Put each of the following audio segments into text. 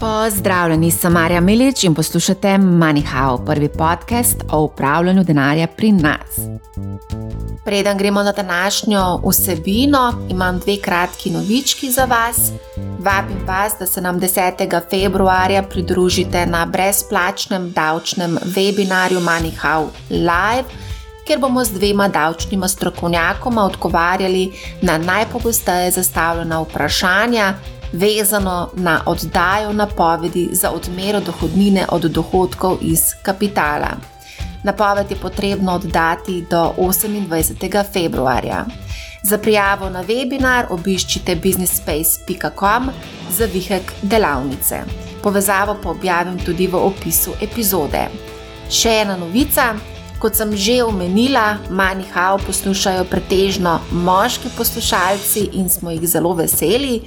Pozdravljeni, sem Marja Milič in poslušate MoneyHow, prvi podcast o upravljanju denarja pri nas. Preden gremo na današnjo vsebino, imam dve kratki novički za vas. Vabim vas, da se nam 10. februarja pridružite na brezplačnem davčnem webinarju MoneyHow Live, kjer bomo z dvema davčnima strokovnjakoma odgovarjali na najpogosteje zastavljena vprašanja vezano na oddajo napovedi za odmero dohodnine od dohodkov iz kapitala. Napoved je potrebno oddati do 28. februarja. Za prijavo na webinar obiščite businessspace.com za vihek delavnice. Povezavo pa objavim tudi v opisu epizode. Še ena novica. Kot sem že omenila, Manihao poslušajo pretežno moški poslušalci in smo jih zelo veseli.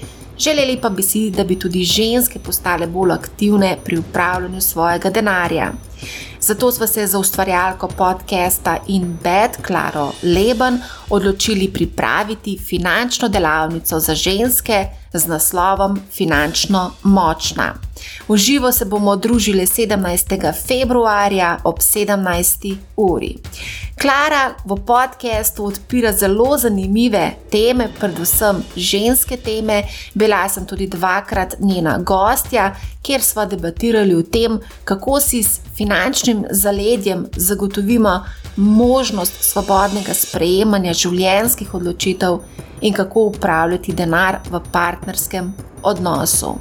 Želeli pa bi si, da bi tudi ženske postale bolj aktivne pri upravljanju svojega denarja. Zato smo se za ustvarjalko podcasta In Bed, Klaro Leben, odločili pripraviti finančno delavnico za ženske z naslovom Finančno močna. V živo se bomo družili 17. februarja ob 17. uri. Klara v podkastu odpira zelo zanimive teme, predvsem ženske teme. Bila sem tudi dvakrat njena gostja, kjer smo debatirali o tem, kako si s finančnim zaledjem zagotovimo možnost svobodnega sprejemanja življenjskih odločitev in kako upravljati denar v partnerskem odnosu.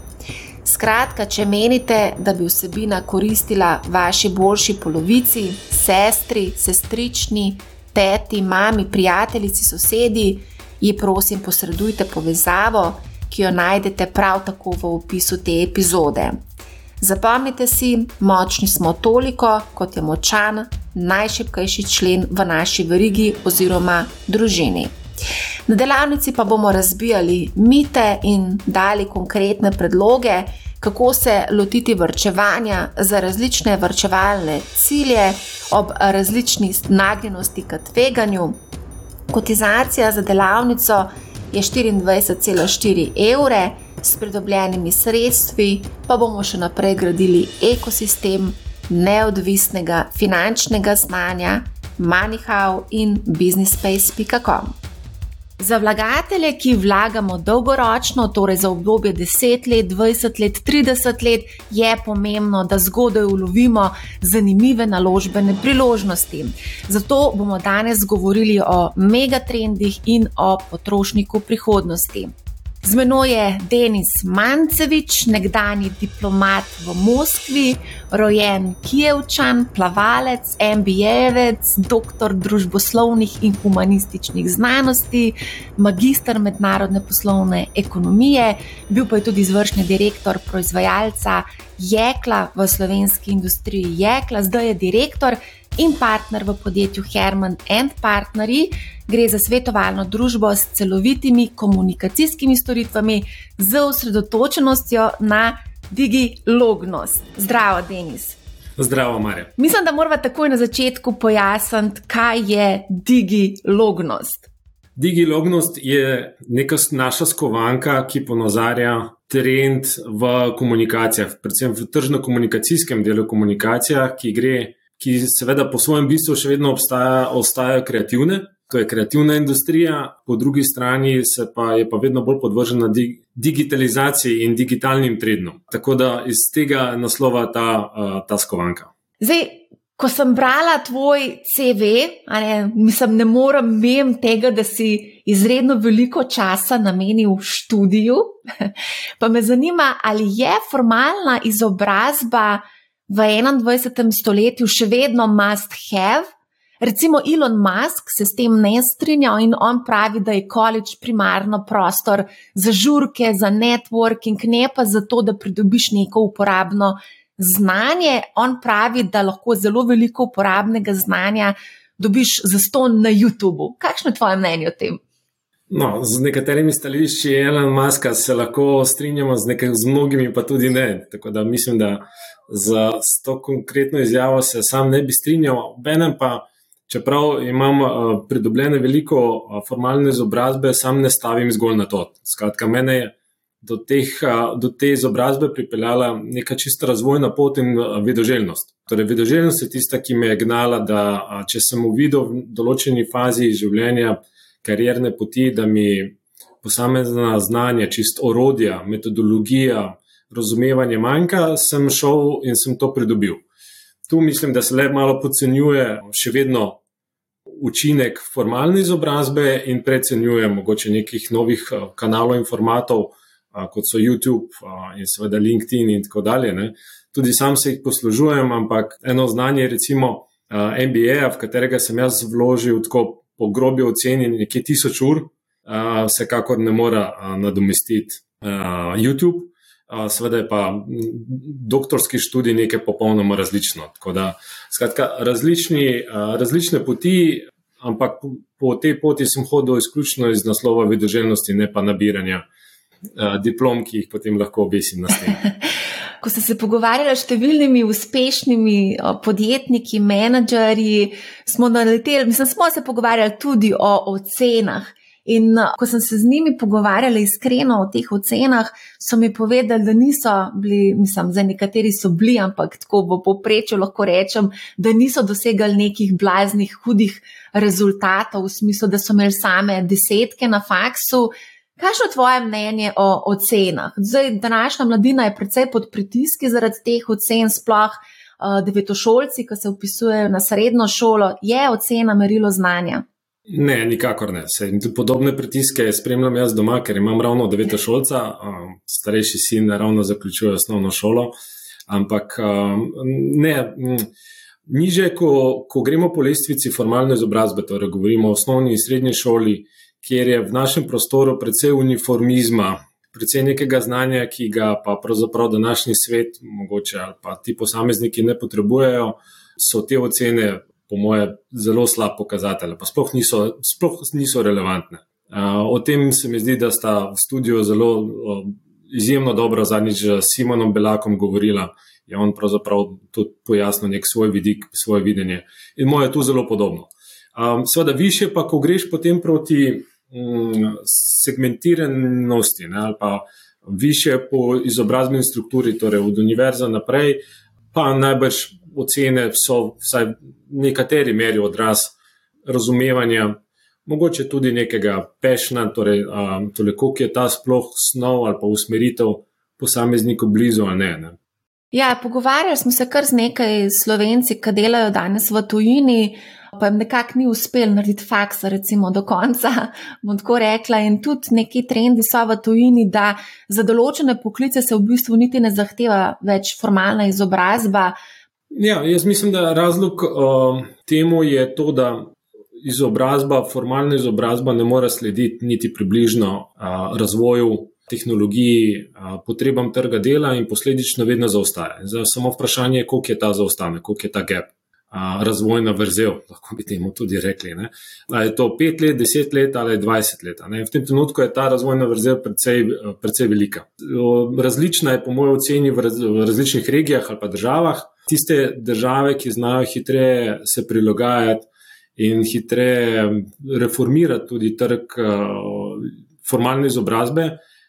Skratka, če menite, da bi vsebina koristila vaši boljši polovici, sestri, sestrični, teti, mami, prijateljici, sosedi, ji prosim posredujte povezavo, ki jo najdete prav tako v opisu te epizode. Zapomnite si, močni smo toliko, kot je močan najšipkejši člen v naši verigi oziroma družini. Na delavnici pa bomo razbijali mite in dali konkretne predloge, kako se lotiti vrčevanja za različne vrčevalne cilje ob različni nagnjenosti k tveganju. Kotizacija za delavnico je 24,4 evre, s pridobljenimi sredstvi pa bomo še naprej gradili ekosistem neodvisnega finančnega znanja, MoneyHow in businessspace.com. Za vlagatelje, ki vlagamo dolgoročno, torej za obdobje 10 let, 20 let, 30 let, je pomembno, da zgodaj ulovimo zanimive naložbene priložnosti. Zato bomo danes govorili o megatrendih in o potrošniku prihodnosti. Z menoj je Denis Mancevič, nekdani diplomat v Moskvi, rojen Kijevčan, plavalec, MBA-jevec, doktor družboslovnih in humanističnih znanosti, magistr mednarodne poslovne ekonomije, bil pa je tudi izvršni direktor proizvajalca jekla v slovenski industriji jekla, zdaj je direktor in partner v podjetju Herman and Partneri. Gre za svetovalno družbo s celovitimi komunikacijskimi storitvami z osredotočenostjo na digilognost. Zdravo, Denis. Zdravo, Marja. Mislim, da moramo takoj na začetku pojasniti, kaj je digilognost. Digilognost je neka naša skovanka, ki ponazarja trend v komunikacijah, predvsem v tržno-komunikacijskem delu komunikacija, ki gre ki seveda po svojem bistvu še vedno obstaja, ostajajo kreativne, to je kreativna industrija, po drugi strani pa je pa vedno bolj podvržena digitalizaciji in digitalnim trendom. Tako da iz tega naslova ta, ta skovanka. Zdaj, ko sem brala tvoj CV, ne, mislim, ne morem mem tega, da si izredno veliko časa namenil študiju, pa me zanima, ali je formalna izobrazba v 21. stoletju še vedno must have. Recimo Elon Musk se s tem ne strinja in on pravi, da je college primarno prostor za žurke, za networking, ne pa zato, da pridobiš neko uporabno znanje. On pravi, da lahko zelo veliko uporabnega znanja dobiš za ston na YouTubu. Kakšno je tvoje mnenje o tem? No, z nekaterimi stališči Elon Muska se lahko strinjamo, z, nekaj, z mnogimi pa tudi ne. Tako da mislim, da za to konkretno izjavo se sam ne bi strinjal. Benem pa, čeprav imam uh, pridobljene veliko uh, formalne izobrazbe, sam ne stavim zgolj na to. Skratka, mene je do, teh, do te izobrazbe pripeljala neka čista razvojna pot in vedoželjnost. Torej, vedoželjnost je tista, ki me je gnala, da če sem uvidel v določeni fazi življenja, karierne poti, da mi posamezna znanja, čist orodja, metodologija, razumevanje manjka, sem šel in sem to pridobil. Tu mislim, da se le malo podcenjuje še vedno učinek formalne izobrazbe in precenjuje mogoče nekih novih kanalov in formatov, kot so YouTube in seveda LinkedIn in tako dalje. Ne. Tudi sam se jih poslužujem, ampak eno znanje, recimo MBA, v katerega sem jaz vložil tako po grobi oceni nekje tisoč ur, vsekakor ne more nadomestiti YouTube. Sveda je pa doktorski študij nekaj popolnoma različno. Da, skratka, različni, različne poti, ampak po tej poti sem hodil izključno iz naslova vedoželjnosti, ne pa nabiranja diplom, ki jih potem lahko obesim na steni. Ko ste se pogovarjali s številnimi uspešnimi podjetniki, menedžerji, smo naleteli, mislim, smo se pogovarjali tudi o ocenah. In ko sem se z njimi pogovarjala iskreno o teh ocenah, so mi povedali, da niso bili, mislim, za nekateri so bili, ampak tako v povprečju lahko rečem, da niso dosegali nekih blaznih, hudih rezultatov, v smislu, da so imeli same desetke na faksu. Kaj je tvoje mnenje o ocenah? Zdaj, današnja mladina je precej pod pritiski zaradi teh ocen, sploh uh, devetošolci, ki se upisujejo na srednjo šolo, je ocena merilo znanja. Ne, nikakor ne. Se, podobne pritiske spremljam jaz doma, ker imam ravno deveto šolca, starejši sin ravno zaključuje osnovno šolo. Ampak ne, niže, ko, ko gremo po lestvici formalne izobrazbe, torej govorimo o osnovni in srednji šoli, kjer je v našem prostoru precej uniformizma, precej nekega znanja, ki ga pa pravzaprav današnji svet, mogoče pa ti posamezniki ne potrebujejo, so te ocene po moje, zelo slab pokazatelj, pa sploh niso, sploh niso relevantne. O tem se mi zdi, da sta v studiu zelo izjemno dobro zadnjič s Simonom Belakom govorila. Je on pravzaprav tudi pojasnil nek svoj vidik, svoje videnje. In moje je tu zelo podobno. Sveda, više pa, ko greš potem proti segmentiranosti ne, ali pa više po izobrazbeni strukturi, torej od univerza naprej, pa najbrž ocene so vsaj v nekateri meri odraz razumevanja, mogoče tudi nekega pešna, torej toliko, ki je ta sploh snov ali pa usmeritev posamezniku blizu ali ne. ne. Ja, pogovarjali smo se kar z nekaj slovenci, ki delajo danes v tujini, pa jim nekako ni uspel narediti faksa, recimo do konca. bom tako rekla. In tudi neki trendi so v tujini, da za določene poklice se v bistvu niti ne zahteva več formalna izobrazba. Ja, jaz mislim, da razlog uh, temu je to, da izobrazba, formalna izobrazba ne more slediti niti približno uh, razvoju tehnologiji, potrebam trga dela in posledično vedno zaostaja. Zdaj, samo vprašanje je, koliko je ta zaostanek, koliko je ta gap. Razvojna vrzel, lahko bi temu tudi rekli. Ne. Ali je to pet let, deset let ali dvajset let. V tem trenutku je ta razvojna vrzel precej, precej velika. Različna je, po mojem, oceni v, raz, v različnih regijah ali pa državah tiste države, ki znajo hitreje se prilagajati in hitreje reformirati tudi trg formalne izobrazbe,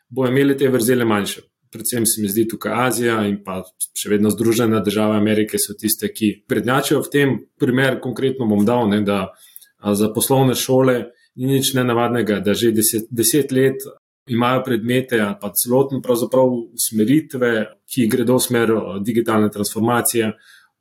bojo imeli te vrzele manjše. Predvsem se mi zdi tukaj Azija in pa še vedno Združene države Amerike so tiste, ki prednjačijo v tem. Primer konkretno bom dal, ne, da za poslovne šole ni nič nenavadnega, da že deset, deset let imajo predmete ali pa celotno pravzaprav usmeritve, ki gredo v smer digitalne transformacije,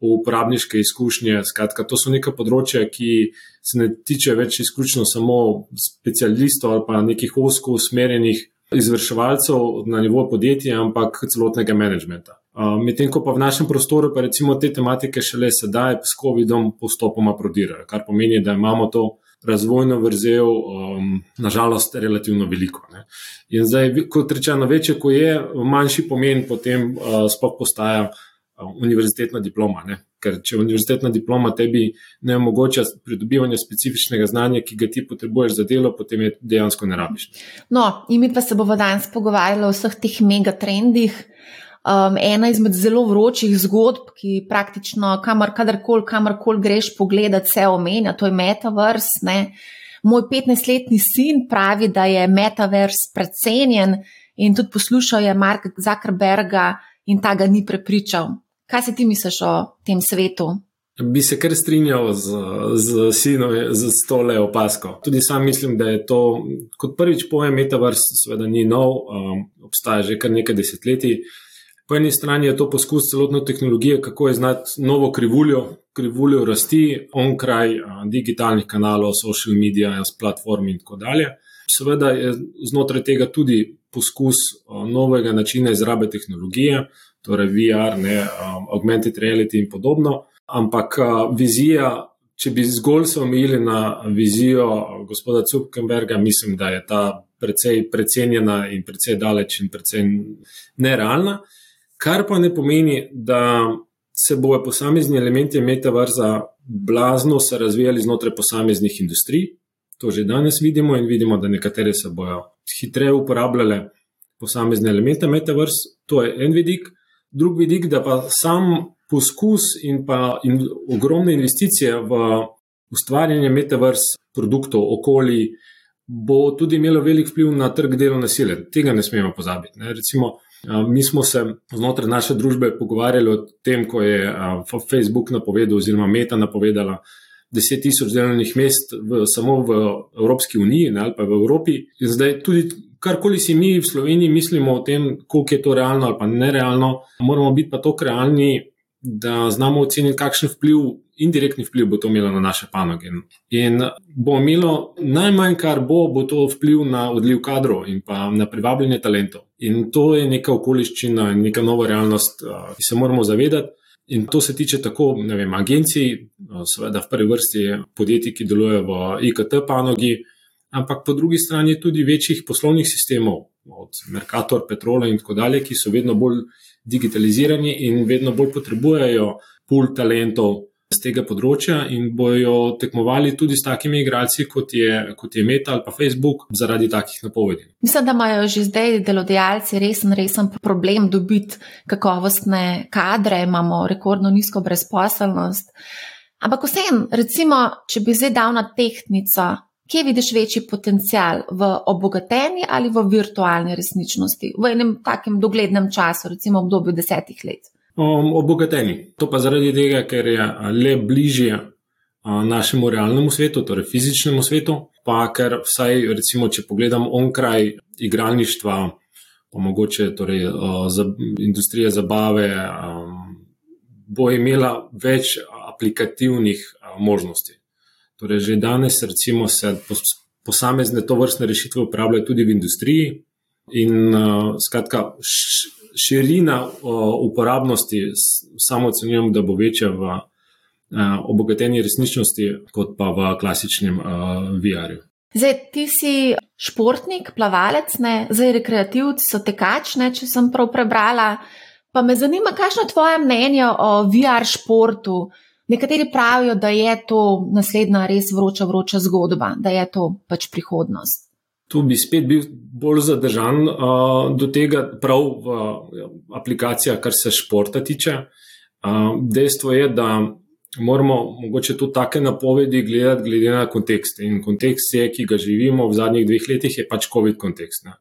uporabniške izkušnje. Skratka, to so neka področja, ki se ne tiče več izključno samo specialistov ali pa nekih osko usmerjenih izvrševalcev na nivo podjetja, ampak celotnega menedžmenta. Medtem ko pa v našem prostoru, pa recimo te tematike šele sedaj s COVID-om postopoma prodirajo, kar pomeni, da imamo to razvojno vrzel, um, nažalost, relativno veliko. Ne. In zdaj, kot rečeno, večje, ko je, manjši pomen potem uh, sploh postaja uh, univerzitetna diploma. Ne. Ker če univerzitetna diploma tebi ne omogoča pridobivanja specifičnega znanja, ki ga ti potrebuješ za delo, potem je dejansko ne rabiš. No, in mi pa se bomo danes pogovarjali o vseh teh megatrendih, um, ena izmed zelo vročih zgodb, ki praktično kamor, kadarkoli, kamorkoli greš pogledati, se omenja, to je metaverse. Ne? Moj 15-letni sin pravi, da je metaverse precenjen in tudi poslušal je Mark Zuckerberga in ta ga ni prepričal. Kaj se ti misliš o tem svetu? Bi se kar strinjal z, z sinom, z tole opasko. Tudi sam mislim, da je to, kot prvič pojem, metaverse, seveda ni nov, um, obstaja že kar nekaj desetletij. Po eni strani je to poskus celotne tehnologije, kako je znati novo krivuljo, krivuljo rasti onkraj digitalnih kanalov, social medija, platform in tako dalje. Seveda je znotraj tega tudi poskus novega načina izrabe tehnologije, torej VR, ne, augmented reality in podobno. Ampak vizija, če bi zgolj se omejili na vizijo gospoda Zuckerberga, mislim, da je ta precej precenjena in precej daleč in precej nerealna. Kar pa ne pomeni, da se bojo posamezni elementi metaverza blazno se razvijali znotraj posameznih industrij. To že danes vidimo in vidimo, da nekatere se bojo hitreje uporabljale posamezne elemente metaversa. To je en vidik. Drug vidik, da pa sam poskus in pa in ogromne investicije v ustvarjanje metaversa produktov, okolij, bo tudi imelo velik vpliv na trg delovne sile. Tega ne smemo pozabiti. Ne. Recimo, Mi smo se znotraj naše družbe pogovarjali o tem, ko je Facebook napovedal, oziroma Meta napovedala 10 tisoč delovnih mest v, samo v Evropski uniji ne, ali pa v Evropi. In zdaj tudi karkoli si mi v Sloveniji mislimo o tem, koliko je to realno ali pa nerealno, moramo biti pa tako realni, da znamo oceniti, kakšen vpliv, indirektni vpliv bo to imelo na naše panoge. In bo imelo najmanj, kar bo, bo to vpliv na odliv kadrov in pa na privabljanje talentov. In to je neka okoliščina in neka nova realnost, ki se moramo zavedati. In to se tiče tako, vem, agencij, seveda v prvi vrsti podjetij, ki delujejo v IKT panogi, ampak po drugi strani tudi večjih poslovnih sistemov, od Mercator, Petrola in tako dalje, ki so vedno bolj digitalizirani in vedno bolj potrebujejo pul talentov z tega področja in bojo tekmovali tudi s takimi igralci, kot je, kot je Meta ali pa Facebook, zaradi takih napovedi. Mislim, da imajo že zdaj delodajalci resen, resen problem dobiti kakovostne kadre, imamo rekordno nizko brezposelnost. Ampak vseeno, recimo, če bi zdaj dal na tehtnico, kje vidiš večji potencial v obogateni ali v virtualni resničnosti v enem takem doglednem času, recimo obdobju desetih let? Um, obogateni. To pa zaradi tega, ker je le bližje našemu realnemu svetu, torej fizičnemu svetu, pa ker vsaj, recimo, če pogledam onkraj igralništva, pa mogoče torej, za industrije zabave, bo imela več aplikativnih možnosti. Torej, že danes recimo, se posamezne to vrstne rešitve uporabljajo tudi v industriji, in uh, skratka, širina uh, uporabnosti, samo ocenjujem, da bo večja v uh, obogateni resničnosti, kot pa v klasičnem uh, VR-ju. Zdaj, ti si športnik, plavalec, ne? zdaj rekreativci so tekačne, če sem prav prebrala. Pa me zanima, kakšno je tvoje mnenje o VR športu? Nekateri pravijo, da je to naslednja res vroča, vroča zgodba, da je to pač prihodnost. Tu bi spet bil bolj zadržan uh, do tega, prav v uh, aplikacijah, kar se športa tiče. Uh, dejstvo je, da moramo mogoče tudi take napovedi gledati, glede na kontekst. In kontekst je, ki ga živimo v zadnjih dveh letih, je pač COVID kontekst. Ne?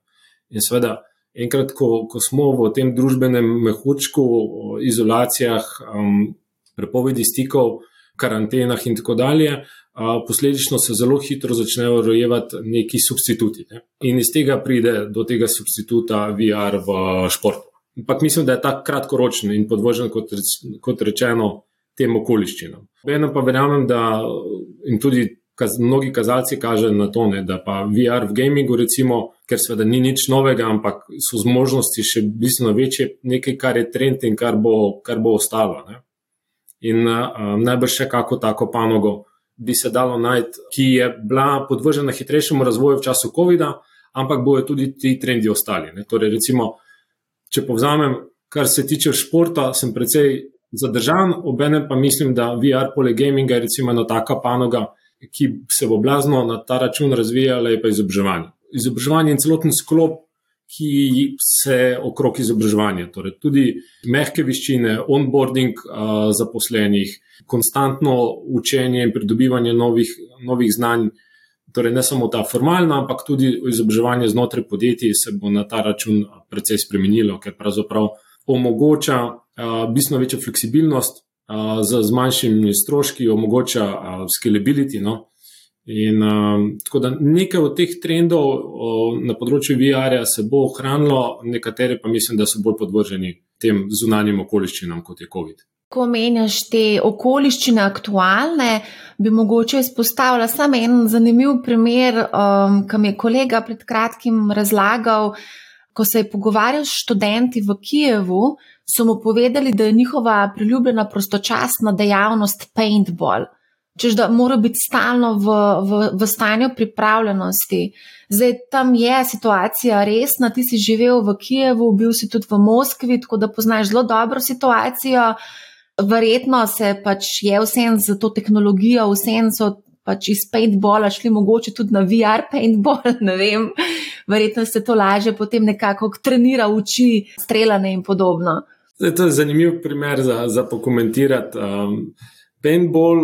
In seveda, enkrat, ko, ko smo v tem družbenem mehurčku, izolacijah, um, prepovedi stikov, karantenah in tako dalje, posledično se zelo hitro začnejo rojevati neki substituti. Ne? In iz tega pride do tega substituta VR v športu. Ampak mislim, da je ta kratkoročen in podvržen, kot, kot rečeno, tem okoliščinam. Enem pa verjamem, da in tudi kaz, mnogi kazalci kažejo na to, ne, da pa VR v gamingu, recimo, ker seveda ni nič novega, ampak so zmožnosti še bistveno večje, nekaj, kar je trend in kar bo, kar bo ostalo. Ne in uh, najbrž še kako tako panogo bi se dalo najti, ki je bila podvržena hitrejšemu razvoju v času COVID-a, ampak bojo tudi ti trendi ostali. Ne? Torej, recimo, če povzamem, kar se tiče športa, sem precej zadržan, obenem pa mislim, da VR poleg gaminga je recimo ena taka panoga, ki se bo blazno na ta račun razvijala, je pa izobraževanje. Izobraževanje in celoten sklop ki se okrog izobraževanja, torej tudi mehke veščine, onboarding uh, zaposlenih, konstantno učenje in pridobivanje novih, novih znanj, Torej, ne samo ta formalna, ampak tudi izobraževanje znotraj podjetij se bo na ta račun precej spremenilo, ker pravzaprav omogoča uh, bistveno večjo fleksibilnost uh, z, z manjšimi stroški, omogoča uh, scalability. No? In uh, tako da nekaj od teh trendov uh, na področju VR-ja se bo ohranilo, nekatere pa mislim, da so bolj podvrženi tem zunanjim okoliščinam, kot je COVID. Ko menjaš te okoliščine aktualne, bi mogoče izpostavila samo en zanimiv primer, um, ki mi je kolega pred kratkim razlagal. Ko se je pogovarjal s študenti v Kijevu, so mu povedali, da je njihova priljubljena prostočasna dejavnost paintball. Čež da mora biti stalno v, v, v stanju pripravljenosti. Zdaj tam je situacija resna, ti si živel v Kijevu, bil si tudi v Moskvi, tako da poznaš zelo dobro situacijo verjetno se pač je vsem za to tehnologijo, vsem so pač iz paintballa šli mogoče tudi na VR paintball, ne vem. Verjetno se to laže potem nekako trenira uči, streljane in podobno. Zdaj, to je zanimiv primer za, za pokomentirati. Um, paintball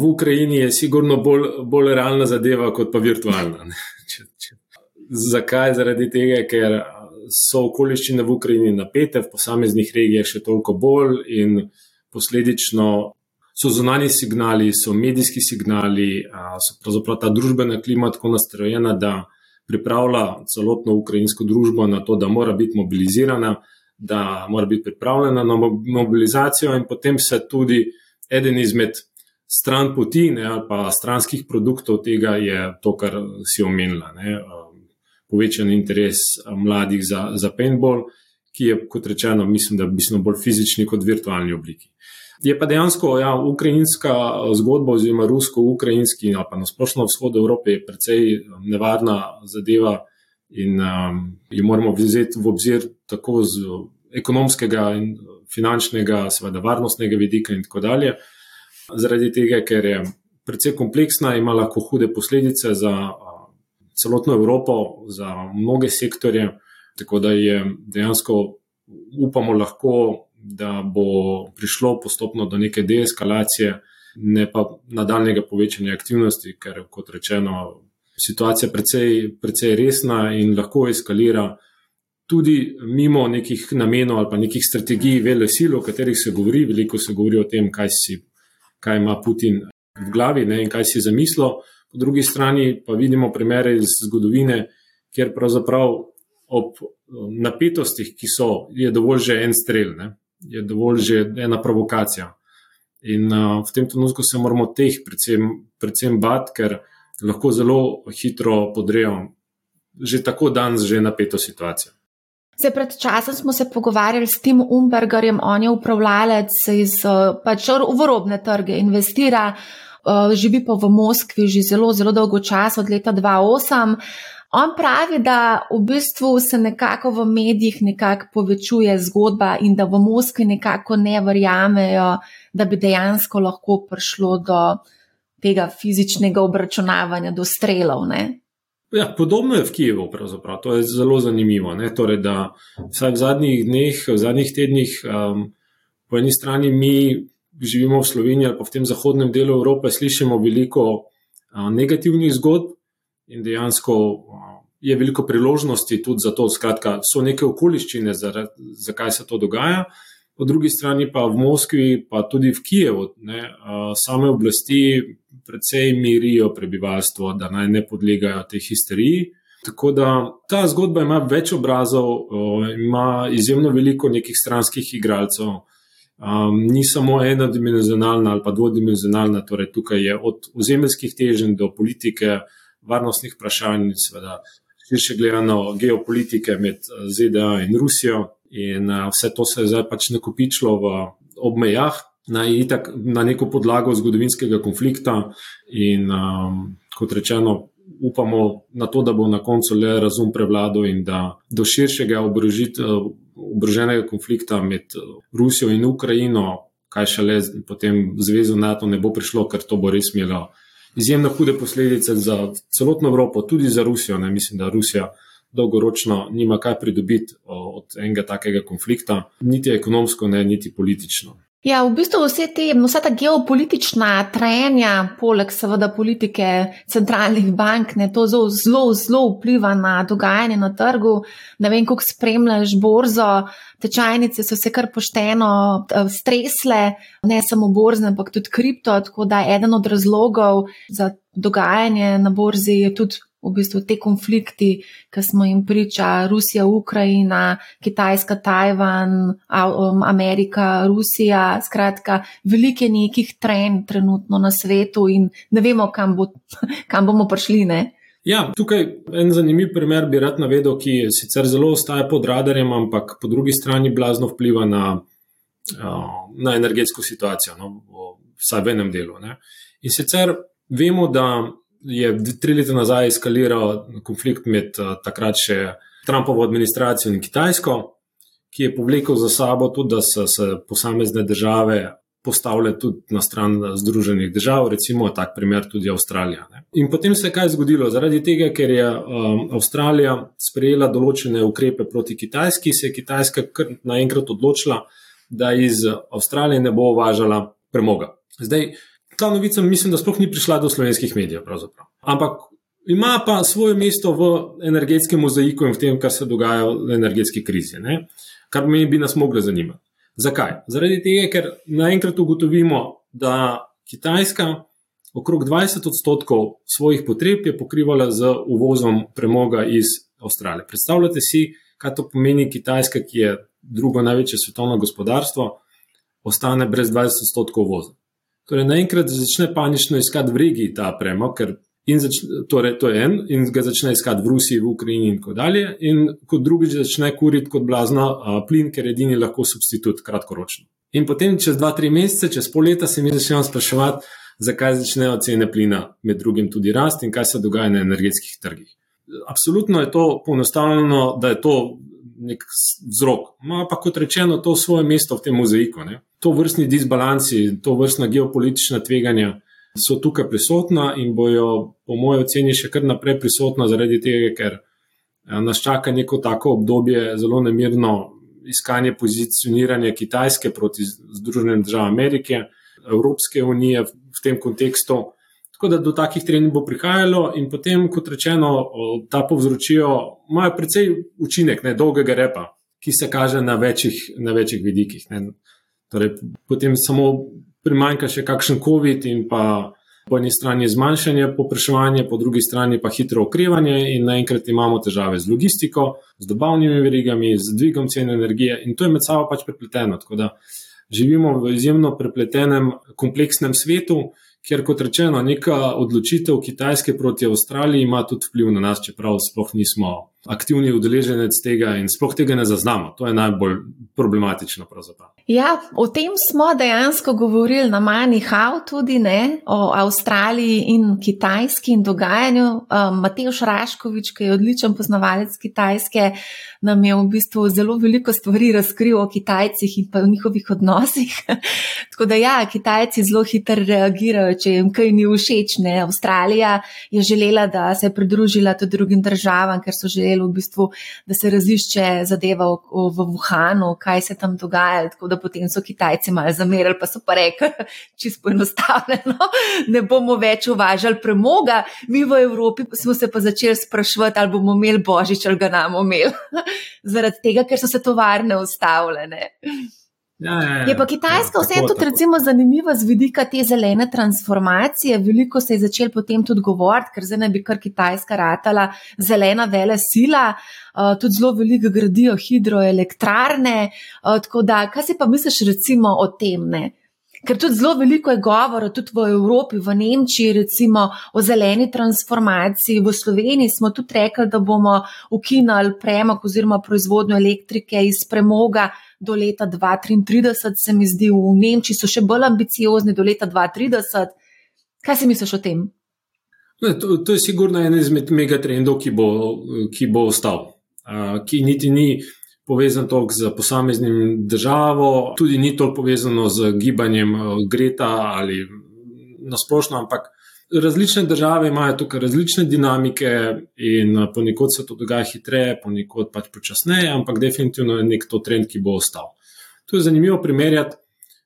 v Ukrajini je sigurno bolj, bolj realna zadeva kot pa virtualna. če, če. Zakaj? Zaradi tega, ker so okoliščine v Ukrajini napete, v posameznih regijah še toliko bolj in posledično so zunani signali, so medijski signali, so pravzaprav ta družbena klima tako nastrojena, da pripravlja celotno ukrajinsko družbo na to, da mora biti mobilizirana, da mora biti pripravljena na mobilizacijo, in potem se tudi eden izmed stran poti ne, ali pa stranskih produktov tega je to, kar si omenila. Ne, povečan interes mladih za, za paintball ki je, kot rečeno, mislim, da bistveno bolj fizični kot virtualni obliki. Je pa dejansko ja, ukrajinska eh, zgodba, oziroma rusko-ukrajinski, ali pa na splošno vzhod Evrope, precej eh, nevarna zadeva in um, jo moramo vzeti v obzir tako z ekonomskega in finančnega, seveda varnostnega vidika in tako dalje. Zaradi tega, ker je precej kompleksna, ima lahko hude posledice za celotno Evropo, za mnoge sektorje. Tako da je dejansko upamo lahko, da bo prišlo postopno do neke deeskalacije, ne pa nadaljnega povečanja aktivnosti, ker kot rečeno, situacija je precej, precej resna in lahko eskalira. Tudi mimo nekih namenov ali pa nekih strategij, vele sil, o katerih se govori, veliko se govori o tem, kaj, si, kaj ima Putin v glavi ne, in kaj si zamislil. Po drugi strani pa vidimo primere iz zgodovine, kjer pravzaprav ob um, napetostih, ki so, je dovolj že en strel, ne? je dovolj že ena provokacija. In uh, v tem trenutku se moramo teh predvsem, predvsem bati, ker lahko zelo hitro podrejo že tako danes, že napeto situacijo. Se pred časom smo se pogovarjali s Tim Umbergerjem, on je upravljalec iz uh, pač v robne trge, investira, uh, živi pa v Moskvi že zelo, zelo dolgo časa, od leta 2008. On pravi, da v bistvu se nekako v medijih nekako povečuje zgodba in da v Moskvi nekako ne verjamejo, da bi dejansko lahko prišlo do tega fizičnega obračunavanja, do strelov. Ja, podobno je v Kijevu, pravzaprav. to je zelo zanimivo. Torej, da v zadnjih dneh, v zadnjih tednih, um, po eni strani mi živimo v Sloveniji ali pa v tem zahodnem delu Evrope, slišimo veliko uh, negativnih zgodb, in dejansko je veliko priložnosti tudi za to. Skratka, so neke okoliščine, zakaj se to dogaja. Po drugi strani pa v Moskvi, pa tudi v Kijevu, ne, same oblasti precej mirijo prebivalstvo, da naj ne podlegajo tej histeriji. Tako da ta zgodba ima več obrazov, ima izjemno veliko nekih stranskih igralcev. Um, ni samo enodimenzionalna ali pa dvodimenzionalna, torej tukaj je od ozemeljskih teženj do politike, varnostnih vprašanj, seveda širše gledano geopolitike med eh, ZDA in Rusijo. In uh, vse to se je zdaj pač nakopičilo v obmejah, na, itak, na neko podlago zgodovinskega konflikta. In um, kot rečeno, upamo na to, da bo na koncu le razum prevladal in da do širšega oboroženega konflikta med Rusijo in Ukrajino, kaj šele potem zvezo NATO, ne bo prišlo, ker to bo res imelo izjemno hude posledice za celotno Evropo, tudi za Rusijo. Ne? Mislim, da Rusija dolgoročno nima kaj pridobiti od enega takega konflikta, niti ekonomsko, ne, niti politično. Ja, v bistvu vse te, vsa ta geopolitična trenja, poleg seveda politike centralnih bank, ne, to zelo, zelo, zelo vpliva na dogajanje na trgu. Ne vem, kako spremljaš borzo, tečajnice so se kar pošteno eh, stresle, ne samo borzne, ampak tudi kripto, tako da eden od razlogov za dogajanje na borzi je tudi v bistvu te konflikti, ki smo jim priča, Rusija, Ukrajina, Kitajska, Tajvan, um, Amerika, Rusija, skratka, velike nekih trenj trenutno na svetu in ne vemo, kam, bo, kam bomo prišli. Ne? Ja, tukaj en zanimiv primer bi rad navedel, ki sicer zelo ostaje pod radarjem, ampak po drugi strani blazno vpliva na, na energetsko situacijo, no, vsaj v enem delu. Ne. In sicer vemo, da je tri leta nazaj eskaliral konflikt med uh, takrat še Trumpovo administracijo in Kitajsko, ki je povlekel za sabo tudi, da so se posamezne države postavile tudi na stran Združenih držav, recimo tak primer tudi Avstralija. Ne. In potem se je kaj zgodilo? Zaradi tega, ker je um, Avstralija sprejela določene ukrepe proti Kitajski, se je Kitajska naenkrat odločila, da iz Avstralije ne bo uvažala premoga. Zdaj, ta novica, mislim, da sploh ni prišla do slovenskih medijev. Ampak ima pa svoje mesto v energetskem mozaiku in v tem, kar se dogaja v energetski krizi, ne? kar meni bi nas moglo zanimati. Zakaj? Zaradi tega, ker naenkrat ugotovimo, da Kitajska okrog 20 odstotkov svojih potreb je pokrivala z uvozom premoga iz Avstralije. Predstavljate si, kaj to pomeni Kitajska, ki je drugo največje svetovno gospodarstvo, ostane brez 20 odstotkov uvoza. Torej, naenkrat začne panično iskati v regiji ta premog, ker zač, torej, to je en, in ga začne iskati v Rusiji, v Ukrajini in tako dalje. In kot drugič začne kuriti kot blazna a, plin, ker je edini lahko substitut kratkoročno. In potem čez dva, tri mesece, čez pol leta se mi začnejo spraševati, zakaj začnejo cene plina med drugim tudi rasti in kaj se dogaja na energetskih trgih. Absolutno je to poenostavljeno, da je to nek vzrok. Ma pa kot rečeno, to svoje mesto v tem mozaiku. Ne? To vrstni disbalansi, to vrstna geopolitična tveganja so tukaj prisotna in bojo, po mojem oceni, še kar naprej prisotna, zaradi tega, ker eh, nas čaka neko tako obdobje zelo nemirno iskanje pozicioniranja Kitajske proti Združenim državam Amerike, Evropske unije v tem kontekstu. Tako da do takih treningov bo prihajalo, in potem, kot rečeno, ta povzročijo, imajo precej učinek, ne dolgega repa, ki se kaže na večjih, na večjih vidikih. Torej, potem samo primanjka še kakšen COVID in pa po eni strani zmanjšanje popraševanja, po drugi strani pa hitro okrevanje, in naenkrat imamo težave z logistiko, z dobavnimi verigami, z dvigom cen energije, in to je med sabo pač prepleteno. Tako da živimo v izjemno prepletenem, kompleksnem svetu ker kot rečeno, neka odločitev Kitajske proti Avstraliji ima tudi vpliv na nas, čeprav sploh nismo aktivni udeleženec tega in sploh tega ne zaznamo. To je najbolj problematično. Ja, o tem smo dejansko govorili na Manihau, tudi ne, o Avstraliji in Kitajski in dogajanju. Um, Matej Šraškovič, ki je odličen poznavalec Kitajske, nam je v bistvu zelo veliko stvari razkril o Kitajcih in pa o njihovih odnosih. Tako da ja, Kitajci zelo hitro reagirajo, če jim kaj ni všeč. Ne. Avstralija je želela, da se je pridružila tudi drugim državam, ker so želeli želeli v bistvu, da se razišče zadeva v, v Wuhanu, kaj se tam dogaja. Tako da potem so Kitajci malo zamerali, pa so pa rekli, čisto poenostavljeno, ne bomo več uvažali premoga. Mi v Evropi smo se pa začeli sprašvati, ali bomo imeli božič ali ga nam imeli. Zaradi tega, ker so se tovarne ustavljene. Ja, ja, ja. Je pa Kitajska vse tudi recimo, zanimiva z vidika te zelene transformacije. Veliko se je začel potem tudi govoriti, ker zdaj ne bi kar Kitajska ratala zelena vele sila. Uh, tudi zelo veliko gradijo hidroelektrarne. Uh, tako da, kaj si pa misliš recimo o tem? Ne? Ker tudi zelo veliko je govora, tudi v Evropi, v Nemčiji, recimo o zeleni transformaciji. V Sloveniji smo tudi rekli, da bomo ukinili premog oziroma proizvodnjo elektrike iz premoga do leta 2033, se mi zdi, v Nemčiji so še bolj ambiciozni do leta 2030. Kaj si misliš o tem? Ne, to, to je sigurno en izmed megatrendov, ki bo, ki bo ostal, uh, ki niti ni povezan toliko z posameznim državo, tudi ni toliko povezano z gibanjem Greta ali nasplošno, ampak različne države imajo tukaj različne dinamike in eh, ponekod se to dogaja hitreje, ponekod pač počasneje, ampak definitivno je nek to trend, ki bo ostal. Tu je zanimivo primerjati,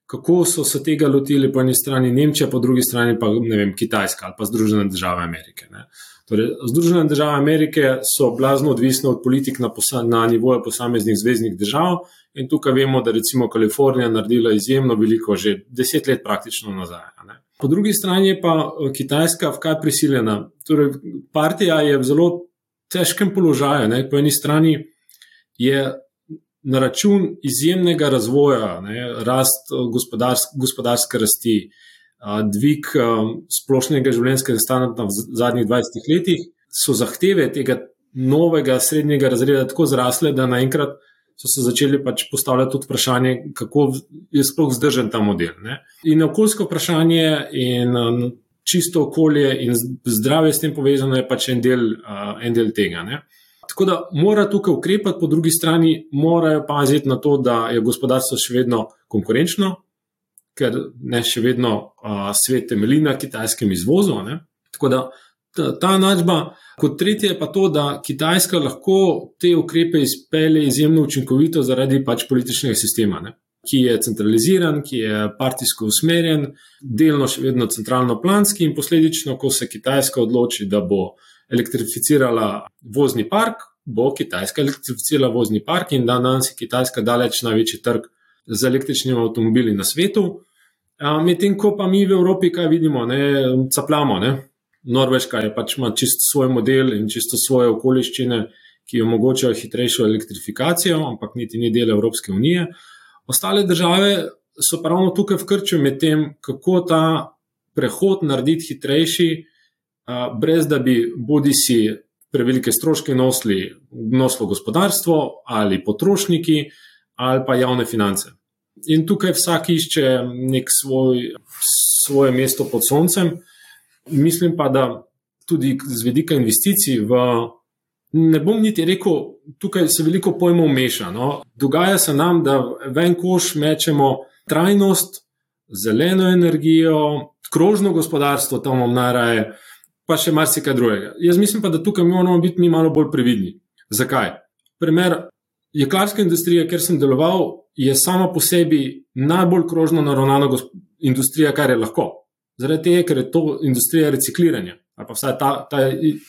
kako so se tega lotili po eni strani Nemčija, po drugi strani pa vem, Kitajska ali pa Združene države Amerike. Ne. Torej, Združene države Amerike so blazno odvisne od politik na, na nivoju posameznih zvezdnih držav in tukaj vemo, da recimo Kalifornija naredila izjemno veliko, že deset let praktično nazaj. Ne. Po drugi strani je pa eh, Kitajska v kaj prisiljena. Torej, partija je v zelo težkem položaju. Ne. Po eni strani je na račun izjemnega razvoja, ne, rast eh, gospodarske, gospodarske rasti, dvig splošnega življenjskega standarda v zadnjih 20 letih, so zahteve tega novega srednjega razreda tako zrasle, da naenkrat so se začeli pač postavljati tudi vprašanje, kako je sploh vzdržen ta model. Ne. In okoljsko vprašanje in čisto okolje in zdravje s tem povezano je pač en del, en del tega. Ne. Tako da mora tukaj ukrepati, po drugi strani morajo paziti na to, da je gospodarstvo še vedno konkurenčno, ker ne še vedno uh, svet temelji na kitajskem izvozu. Ne? Tako da ta, ta načba, kot tretje, je pa to, da Kitajska lahko te ukrepe izpelje izjemno učinkovito zaradi pač političnega sistema. Ne? Ki je centraliziran, ki je partijsko usmerjen, delno še vedno centralno-planski, in posledično, ko se Kitajska odloči, da bo elektrificirala vozni park, bo Kitajska elektrificirala vozni park in da danes je Kitajska daleč največji trg z električnimi avtomobili na svetu. Medtem ko pa mi v Evropi, kaj vidimo, ne capljamo. Ne? Norveška je pač ima čist svoj model in čisto svoje okoliščine, ki omogočajo hitrejšo elektrifikacijo, ampak niti ni del Evropske unije. Ostale države so pa ravno tukaj v krču med tem, kako ta prehod narediti hitrejši, brez da bi bodi si prevelike stroške nosili, nosilo gospodarstvo ali potrošniki ali pa javne finance. In tukaj vsak išče nek svoj, svoje mesto pod soncem. Mislim pa, da tudi z vedika investicij v. Ne bom niti rekel, tukaj se veliko pojmov meša. No. Dogaja se nam, da ven koš mečemo trajnost, zeleno energijo, krožno gospodarstvo, tam imamo najraje, pa še marsikaj drugega. Jaz mislim pa, da tukaj moramo biti mi malo bolj previdni. Zakaj? Primer jeklarske industrije, kjer sem deloval, je sama po sebi najbolj krožno naravnana industrija, kar je lahko. Zaradi tega, ker je to industrija recikliranja, ali pa vsaj ta, ta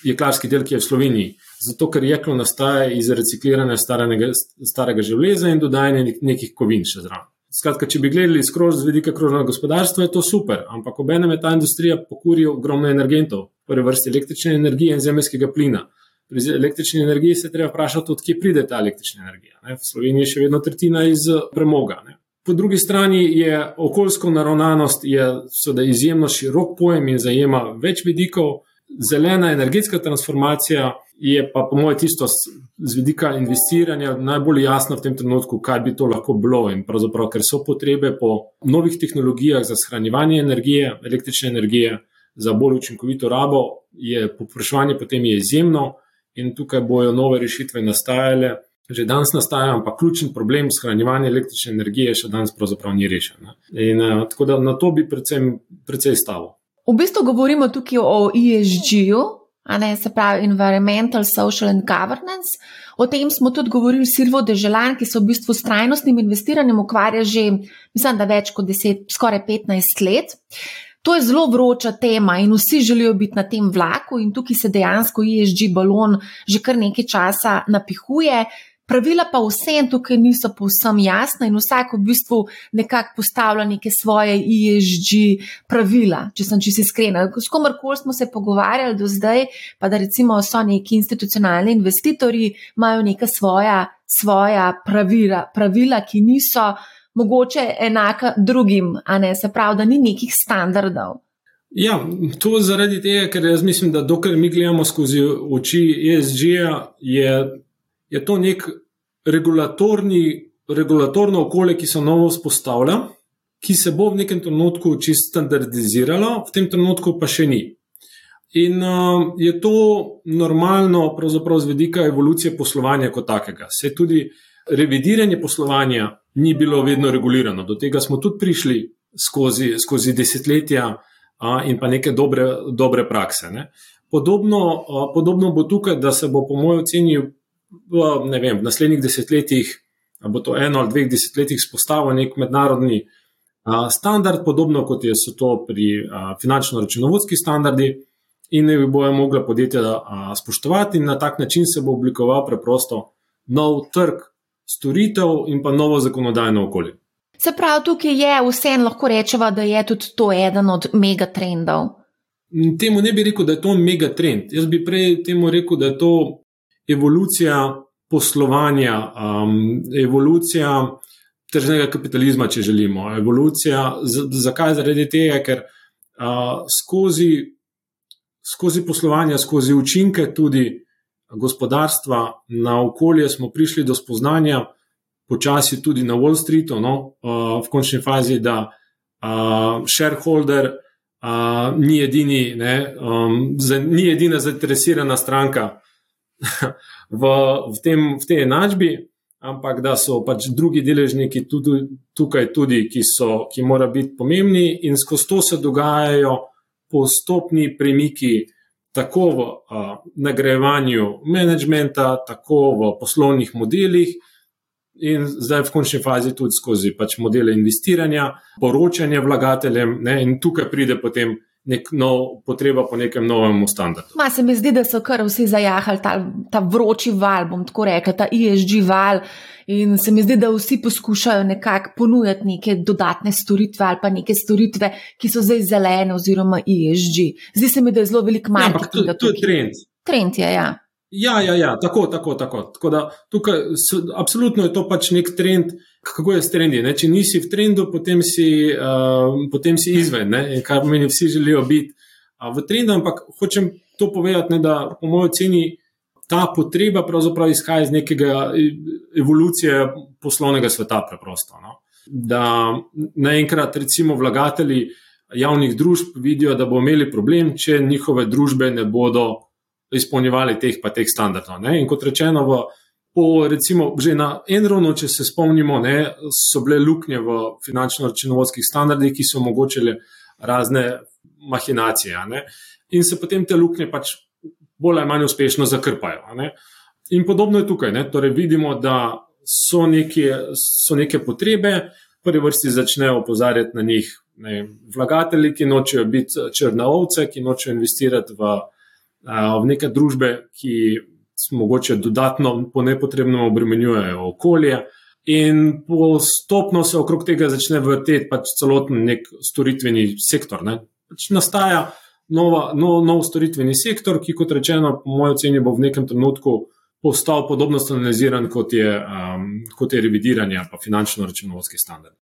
jeklarski del, ki je v Sloveniji. Zato, ker jeklo nastaja iz recikliranja starega, starega železa in dodajanja nekih kovin še zraven. Skratka, če bi gledali skroz z vidika krožnega gospodarstva, je to super, ampak obenem je ta industrija pokurila ogromno energentov, prvi vrsti električne energije in zemljskega plina. Pri električni energiji se treba vprašati, odkje pride ta električna energija. Ne? V Sloveniji je še vedno tretjina iz premoga. Ne? Po drugi strani je okoljsko naravnanost je izjemno širok pojem in zajema več vidikov. Zelena energetska transformacija je pa, po mojem, tisto z vidika investiranja najbolj jasno v tem trenutku, kaj bi to lahko bilo. In pravzaprav, ker so potrebe po novih tehnologijah za shranjevanje energije, električne energije, za bolj učinkovito rabo, je popraševanje potem je izjemno in tukaj bojo nove rešitve nastajale. Že danes nastaja, ampak ključen problem shranjevanja električne energije še danes pravzaprav ni rešen. In, uh, tako da na to bi predvsem, predvsem stavil. V bistvu govorimo tukaj o ESG-ju, ne, se pravi Environmental, Social and Governance. O tem smo tudi govorili Silvo Deželan, ki se v bistvu s trajnostnim investiranjem ukvarja že, mislim, da več kot 10, skoraj 15 let. To je zelo vroča tema in vsi želijo biti na tem vlaku, in tukaj se dejansko ESG balon že kar nekaj časa napihuje. Pravila pa vsem tukaj niso povsem jasna in vsak v bistvu nekako postavlja neke svoje ESG pravila, če sem čisto iskrena. S komarkoli smo se pogovarjali do zdaj, pa da recimo so neki institucionalni investitorji, imajo neka svoja, svoja pravila, pravila, ki niso mogoče enaka drugim, a ne se pravi, da ni nekih standardov. Ja, to zaradi tega, ker jaz mislim, da dokler mi gledamo skozi oči ESG-ja, je je to nek regulatorno okolje, ki se novo vzpostavlja, ki se bo v nekem trenutku čisto standardiziralo, v tem trenutku pa še ni. In uh, je to normalno, pravzaprav z vidika evolucije poslovanja kot takega. Se tudi revidiranje poslovanja ni bilo vedno regulirano. Do tega smo tudi prišli skozi, skozi desetletja uh, in pa neke dobre, dobre prakse. Podobno, uh, podobno bo tukaj, da se bo, po mojem oceni, v, vem, v naslednjih desetletjih, ali bo to eno ali dveh desetletjih, spostavil nek mednarodni standard, podobno kot je to pri finančno-računovodskih standardih, in ne bi bojo mogla podjetja spoštovati, in na tak način se bo oblikoval preprosto nov trg storitev in pa novo zakonodajno okolje. Se pravi, tukaj je vseeno lahko rečemo, da je tudi to eden od megatrendov. Temu ne bi rekel, da je to megatrend. Jaz bi prej temu rekel, da je to evolucija poslovanja, um, evolucija tržnega kapitalizma, če želimo. Evolucija, zakaj? Zaradi tega, ker uh, skozi, skozi poslovanje, skozi učinke tudi gospodarstva na okolje smo prišli do spoznanja, počasi tudi na Wall Streetu, no, uh, v končni fazi, da uh, shareholder uh, ni, edini, ne, um, za, ni edina zainteresirana stranka v, v, tem, v tej enačbi, ampak da so pač drugi deležniki tudi, tukaj, tudi, ki, so, ki morajo biti pomembni, in skozi to se dogajajo postopni premiki. Tako v uh, nagrajevanju menedžmenta, tako v poslovnih modelih, in zdaj v končni fazi tudi skozi pač modele investiranja, poročanje vlagateljem, ne, in tukaj pride potem nek nov, potreba po nekem novem standardu. Ma se mi zdi, da so kar vsi zajahali ta, ta vroči val, bom tako rekel, ta ISG val. In se mi zdi, da vsi poskušajo nekako ponuditi neke dodatne storitve ali pa neke storitve, ki so zdaj zelene oziroma ISG. Zdi se mi, da je zelo velik marketing. Ja, to, to je trend. Trend je, ja. Ja, ja, ja, tako, tako, tako. tako tukaj, so, absolutno je to pač nek trend, kako je s trendi. Ne? Če nisi v trendu, potem si, uh, potem si izven, kar pomeni, vsi želijo biti uh, v trendu. Ampak hočem to povedati, ne, da po mojem oceni ta potreba pravzaprav izhaja iz nekega evolucije poslovnega sveta. Preprosto, no? Da naenkrat, recimo, vlagatelji javnih družb vidijo, da bo imeli problem, če njihove družbe ne bodo izpolnjevali teh pa teh standardov. Ne? In kot rečeno, v, po, recimo, že na Enronu, če se spomnimo, ne, so bile luknje v finančno-računovodskih standardih, ki so omogočile razne mahinacije. Ne? In se potem te luknje pač bolj ali manj uspešno zakrpajo. Ne? In podobno je tukaj. Ne? Torej, vidimo, da so neke, so neke potrebe, v prvi vrsti začnejo opozarjati na njih. Ne, vlagatelji, ki nočejo biti črne ovce, ki nočejo investirati v v neke družbe, ki mogoče dodatno po nepotrebnem obremenjujejo okolje. In postopno se okrog tega začne vrteti pač celoten nek storitveni sektor. Ne. Pač nastaja nova, no, nov storitveni sektor, ki, kot rečeno, po mojem oceni, bo v nekem trenutku postal podobno standardiziran, kot je, um, kot je revidiranje pa finančno-računovodski standard.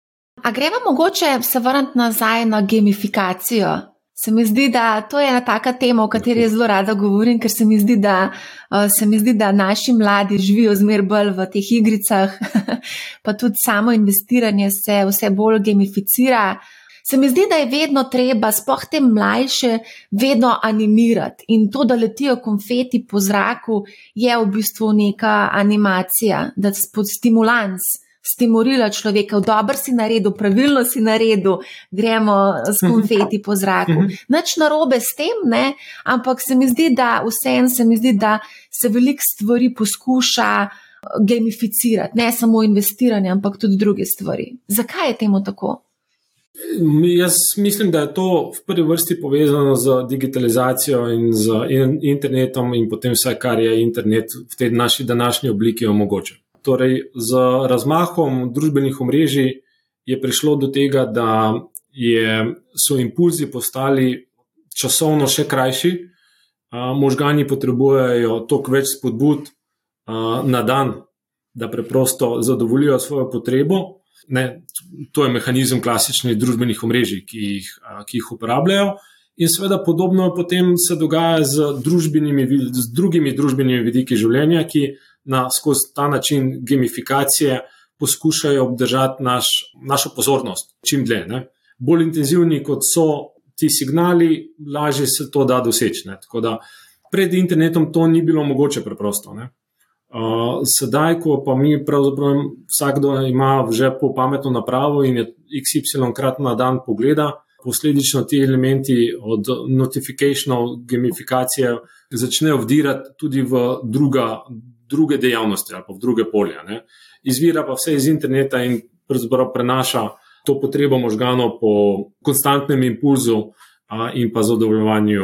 A gremo mogoče se vrniti nazaj na gamifikacijo Se mi zdi, da to je ena taka tema, o kateri zelo rada govorim, ker se mi zdi, da, uh, mi zdi, da naši mladi živijo zmer bolj v teh igricah, pa tudi samo investiranje se vse bolj gamificira. Se mi zdi, da je vedno treba, spoh te mlajše, vedno animirati. In to, da letijo konfeti po zraku, je v bistvu neka animacija, da je stimulans stimulira človeka, dobro si naredil, pravilno si naredil, gremo s mhm. konfeti po zraku. Mhm. Nič narobe s tem, ne? ampak se mi zdi, da vseeno se mi zdi, da se veliko stvari poskuša gamificirati, ne samo investiranje, ampak tudi druge stvari. Zakaj je temu tako? Jaz mislim, da je to v prvi vrsti povezano z digitalizacijo in z internetom, in potem vse, kar je internet v tej naši današnji obliki omogočil. Torej, z razmahom družbenih omrežij je prišlo do tega, da je, so impulzi postali časovno še krajši, možgani potrebujejo toliko več spodbud na dan, da preprosto zadovoljijo svojo potrebo. Ne, to je mehanizem klasičnih družbenih omrežij, ki jih, ki jih uporabljajo. In seveda podobno potem se dogaja z, z drugimi družbenimi vidiki življenja, ki na, skozi ta način gamifikacije poskušajo obdržati naš, našo pozornost čim dlje. Ne. Bolj intenzivni kot so ti signali, lažje se to da doseči. Tako da pred internetom to ni bilo mogoče preprosto. Ne. Uh, sedaj, ko pa mi pravzaprav vsakdo ima že po pametno napravo in je XY krat na dan pogleda, posledično ti elementi od notifikacijov, gamifikacije začnejo vdirati tudi v druga, druge dejavnosti ali pa v druge polja. Ne. Izvira pa vse iz interneta in prenaša to potrebo možganov po konstantnem impulzu in pa zadovoljevanju,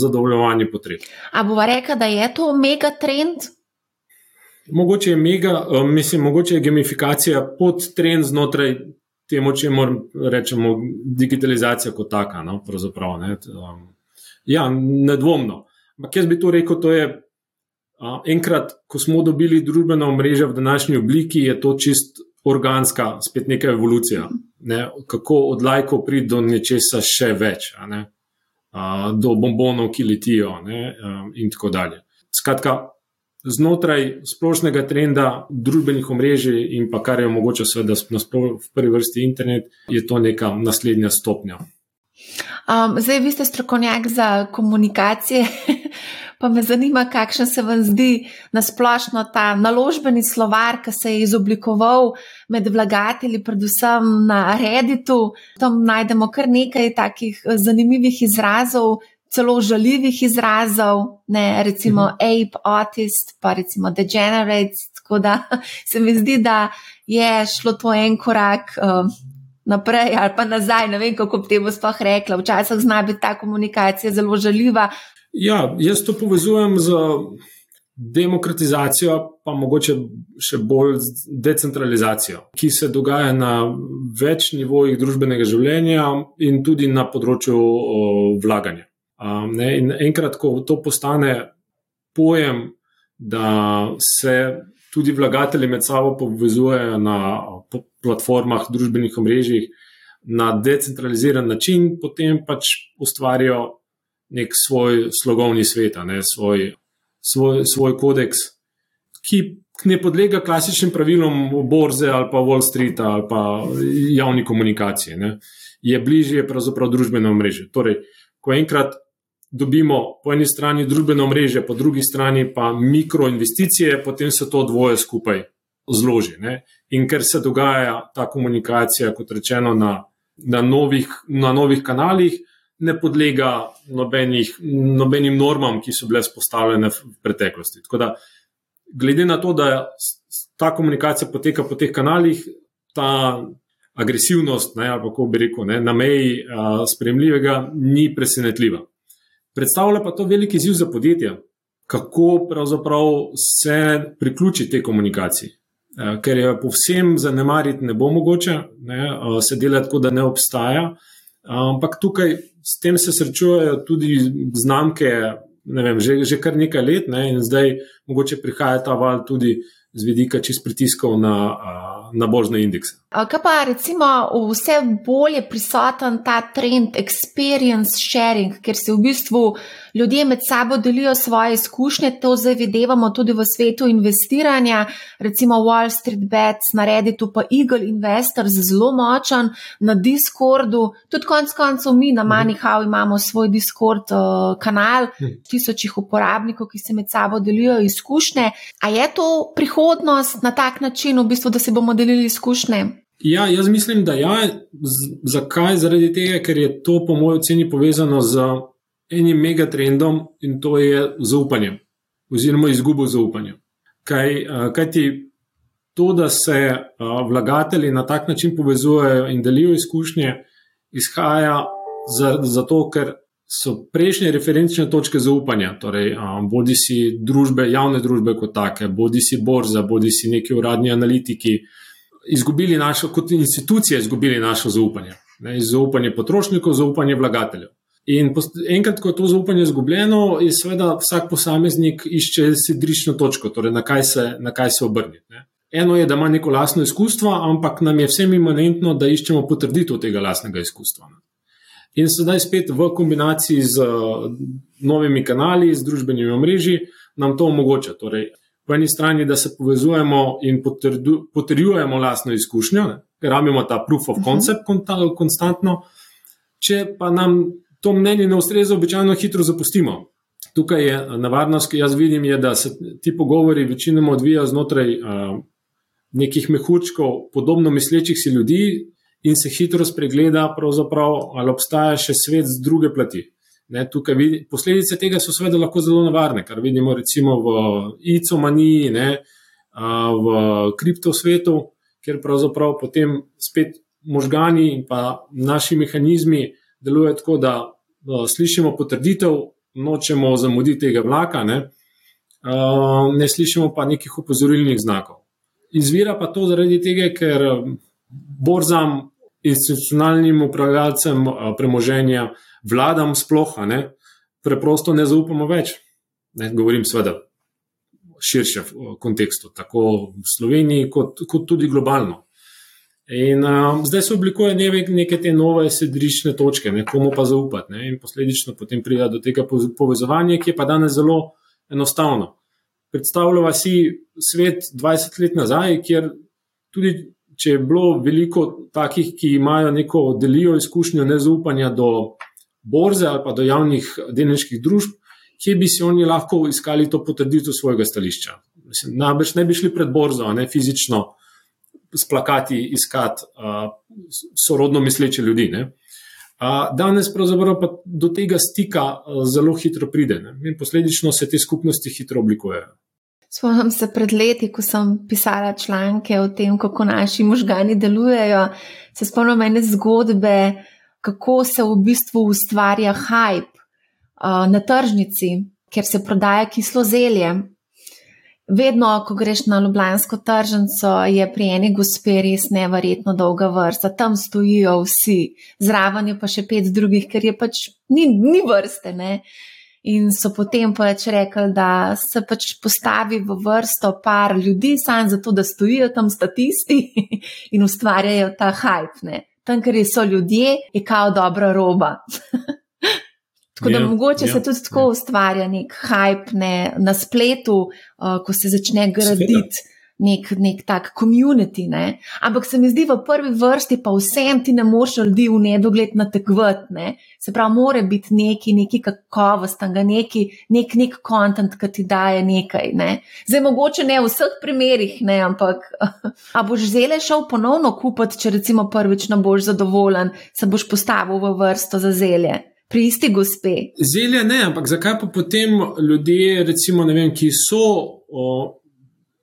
zadovoljevanju potreb. A bova rekla, da je to mega trend? Mogoče je mega, mislim, mogoče je gamifikacija pod trend znotraj temu, če moramo reči, digitalizacija kot taka. No, ne. Ja, nedvomno. Ampak jaz bi to rekel, to je enkrat, ko smo dobili družbeno mrežo v današnji obliki, je to čist organska, spet neka evolucija. Ne? Kako od lajkov priti do nečesa še več, a, do bombonov, ki letijo ne? in tako dalje. Skratka, znotraj splošnega trenda družbenih omrežij in pa kar je omogoča, seveda, v prvi vrsti internet, je to neka naslednja stopnja. Um, zdaj, vi ste strokovnjak za komunikacije. Pa me zanima, kakšen se vam zdi nasplošno ta naložbeni slovar, ki se je izoblikoval med vlagatelji, predvsem na Redditu. Tam najdemo kar nekaj takih eh, zanimivih izrazov, celo žaljivih izrazov, ne, recimo mhm. ape, autist, pa recimo degenerate. Tako da se mi zdi, da je šlo to en korak. Uh, Naprej ali pa nazaj, ne vem, kako bi temu sploh rekla. Včasih zna biti ta komunikacija zelo žaljiva, Ja, jaz to povezujem z demokratizacijo, pa mogoče še bolj decentralizacijo, ki se dogaja na več nivojih družbenega življenja in tudi na področju vlaganja. Ne, in enkrat, ko to postane pojem, da se tudi vlagatelji med sabo povezujejo na platformah, družbenih omrežjih na decentraliziran način, potem pač ustvarijo nek svoj slogovni svet, ne, svoj, svoj, svoj kodeks, ki ne podlega klasičnim pravilom borze ali pa Wall Streeta ali pa javni komunikacije. Ne. Je bližje pravzaprav družbeno mreže. Torej, ko enkrat dobimo po eni strani družbeno mreže, po drugi strani pa mikroinvesticije, potem se to dvoje skupaj zloži. Ne. In ker se dogaja ta komunikacija, kot rečeno, na, na, novih, na novih kanalih, ne podlega nobenih, nobenim normam, ki so bile spostavljene v preteklosti. Tako da, glede na to, da ta komunikacija poteka po teh kanalih, ta agresivnost, ne, ali kako bi rekel, ne, na meji a, spremljivega, ni presenetljiva. Predstavlja pa to veliki izziv za podjetja, kako pravzaprav se priključiti tej komunikaciji. Ker je povsem zanemariti ne bo mogoče, ne, se delati tako, da ne obstaja. Ampak tukaj s tem se srečujejo tudi znamke, vem, že, že kar nekaj let, ne, in zdaj mogoče prihaja ta val tudi z vidika čist pritiskov na, na božne indekse. Kaj pa recimo vse bolj je prisoten ta trend experience sharing, ker se v bistvu ljudje med sabo delijo svoje izkušnje, to zdaj videvamo tudi v svetu investiranja, recimo Wall Street Bets, na Redditu pa Eagle Investor, zelo močan na Discordu, tudi konc koncev mi na Manihau imamo svoj Discord uh, kanal, hm. tisočih uporabnikov, ki se med sabo delijo izkušnje. A je to prihodnost na tak način, v bistvu, da se bomo delili izkušnje? Ja, jaz mislim, da ja. Z, zakaj? Zaradi tega, ker je to, po mojem oceni, povezano z enim megatrendom in to je zaupanje, oziroma izgubo zaupanja. Kaj, kaj ti to, da se vlagatelji na tak način povezujejo in delijo izkušnje, izhaja zato, ker so prejšnje referenčne točke zaupanja, torej bodi si družbe, javne družbe kot take, bodi si borza, bodi si neki uradni analitiki, izgubili našo, kot institucije, izgubili našo zaupanje. Ne, zaupanje potrošnikov, zaupanje vlagateljev. In enkrat, ko je to zaupanje izgubljeno, je seveda vsak posameznik išče sedrično točko, torej na kaj se, na kaj se obrniti. Ne. Eno je, da ima neko lastno izkustvo, ampak nam je vsem imanentno, da iščemo potrditev tega lastnega izkustva. Ne. In sedaj spet v kombinaciji z novimi kanali, z družbenimi omrežji, nam to omogoča. Torej, po eni strani, da se povezujemo in potrjujemo lastno izkušnjo, ker rabimo ta proof of concept uh -huh. konstantno. Če pa nam to mnenje ne ustreza, običajno hitro zapustimo. Tukaj je nevarnost, ki jaz vidim, je, da se ti pogovori večinoma odvijajo znotraj uh, nekih mehurčkov, podobno mislečih si ljudi, in se hitro spregleda, ali obstaja še svet z druge plati. Ne, vidi, posledice tega so seveda lahko zelo nevarne, kar vidimo recimo v ICO-maniji, v kriptosvetu, kjer pravzaprav potem spet možgani in pa naši mehanizmi delujejo tako, da uh, slišimo potrditev, nočemo zamuditi tega vlaka, ne, uh, ne slišimo pa nekih opozorilnih znakov. Izvira pa to zaradi tega, ker borzam, institucionalnim upravljalcem premoženja, vladam sploh, ne, preprosto ne zaupamo več. Ne, govorim seveda v širšem kontekstu, tako v Sloveniji, kot, kot tudi globalno. In uh, zdaj se oblikuje neke, neke te nove sedrične točke, ne, komu pa zaupati. Ne, in posledično potem pride do tega povezovanja, ki je pa danes zelo enostavno. Predstavljamo si svet 20 let nazaj, kjer tudi če je bilo veliko takih, ki imajo neko delijo izkušnjo nezaupanja do borze ali pa do javnih delniških družb, kje bi si oni lahko iskali to potrditev svojega stališča. Najbrž ne bi šli pred borzo, ne fizično s plakati iskati uh, sorodno misleče ljudi. Ne. Danes pravzaprav pa do tega stika zelo hitro pride ne? in posledično se te skupnosti hitro oblikujejo. Spomnim se pred leti, ko sem pisala članke o tem, kako naši možgani delujejo. Se spomnim ene zgodbe, kako se v bistvu ustvarja hype uh, na tržnici, ker se prodaja kislo zelje. Vedno, ko greš na Ljubljansko tržnico, je pri eni gospe res neverjetno dolga vrsta, tam stojijo vsi, zraven je pa še pet drugih, ker je pač ni, ni vrste. Ne? In so potem pač rekli, da se pač postavi v vrsto par ljudi, samo zato, da stojijo tam statisti in ustvarjajo ta hype. Tam, ker so ljudje, je kao dobra roba. tako da yeah, ja, mogoče yeah, se ja, tudi tako yeah. Ja. ustvarja nek hype ne, na spletu, uh, ko se začne graditi nek, nek tak komunity. Ne? Ampak se mi zdi v prvi vrsti, pa vsem ti ne moreš ljudi v nedogled natekvati. Ne? Se pravi, mora biti neki, neki kakovost, neki, nek, nek kontent, ki ti daje nekaj. Ne? Zdaj, mogoče ne v vseh primerih, ne? ampak a boš zele šel ponovno kupiti, če recimo prvič ne boš zadovoljen, se boš postavil v vrsto za zelje. Pri isti gospe. Zelje ne, ampak zakaj pa potem ljudje, recimo, vem, ki so o,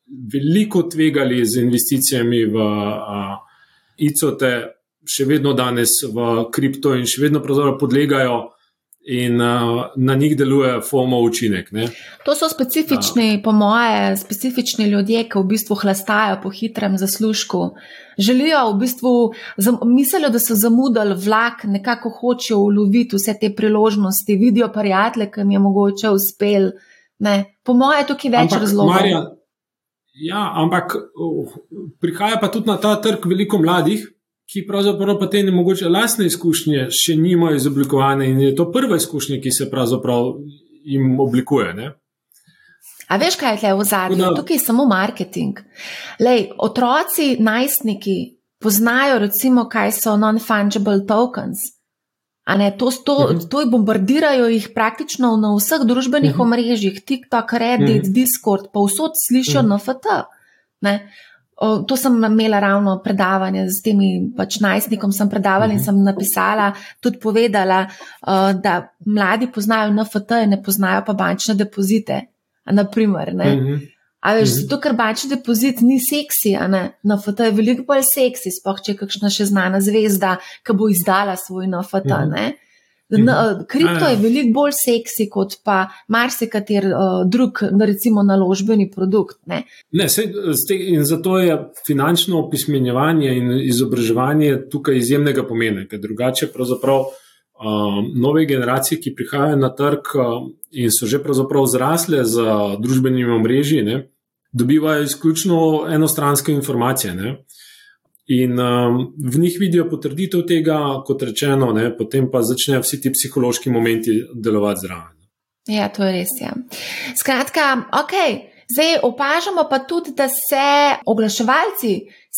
veliko tvegali z investicijami v ICOT, še vedno danes v kripto in še vedno podlegajo. In uh, na njih deluje FOMO učinek. Ne? To so specifični, uh, po moje, specifični ljudje, ki v bistvu hlastajo po hitrem zaslužku. Želijo v bistvu, mislijo, da so zamudili vlak, nekako hočejo uloviti vse te priložnosti, vidijo prijatelje, ki jim je mogoče uspel. Ne? Po moje je tukaj več razlogov. Ja, ampak uh, prihaja pa tudi na ta trg veliko mladih, ki pravzaprav pa te ne mogoče lastne izkušnje še nimajo izoblikovane in je to prva izkušnja, ki se pravzaprav jim oblikuje. Ne? A veš, kaj je v zadnjem? Da... Tukaj je samo marketing. Lej, otroci, najstniki poznajo, recimo, kaj so non-fungible tokens. Ne, to, to, uh -huh. to bombardirajo jih praktično na vseh družbenih uh -huh. omrežjih, TikTok, Reddit, uh -huh. Discord, pa vsod slišijo uh -huh. NFT. Ne. O, to sem imela ravno predavanje z temi pač najstnikom, sem predavala uh -huh. in sem napisala, tudi povedala, uh, da mladi poznajo NFT, ne poznajo pa bančne depozite. Naprimer, uh -huh. A veš, zato ker bančni depozit ni seksi, na foto je veliko bolj seksi, spoh če je kakšna še znana zvezda, ki bo izdala svoj na foto. Mhm. Mhm. Kripto je veliko bolj seksi kot pa marsikater uh, drug, recimo, naložbeni produkt. Ne? Ne, sej, in zato je finančno opismenjevanje in izobraževanje tukaj izjemnega pomena, ker drugače pravzaprav nove generacije, ki prihajajo na trg, uh, in so že pravzaprav zrasle z družbenimi omrežji, ne, dobivajo izključno enostranske informacije. Ne. In um, v njih vidijo potrditev tega, kot rečeno, ne, potem pa začnejo vsi ti psihološki momenti delovati zraven. Ja, to je res. Ja. Skratka, ok. Zdaj opažamo pa tudi, da se oglaševalci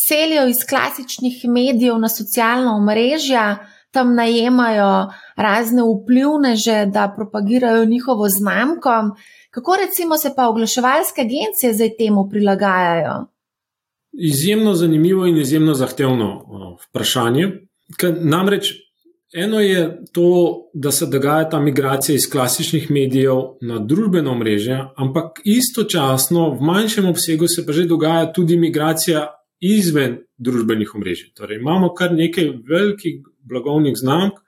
selijo iz klasičnih medijev na socialna omrežja, tam najemajo razne vplivneže, da propagirajo njihovo znamko. Kako recimo se pa oglaševalske agencije zdaj temu prilagajajo? Izjemno zanimivo in izjemno zahtevno vprašanje. Namreč eno je to, da se dogaja ta migracija iz klasičnih medijev na družbeno mreže, ampak istočasno v manjšem obsegu se pa že dogaja tudi migracija izven družbenih omrežij. Torej, imamo kar nekaj velikih blagovnih znamk,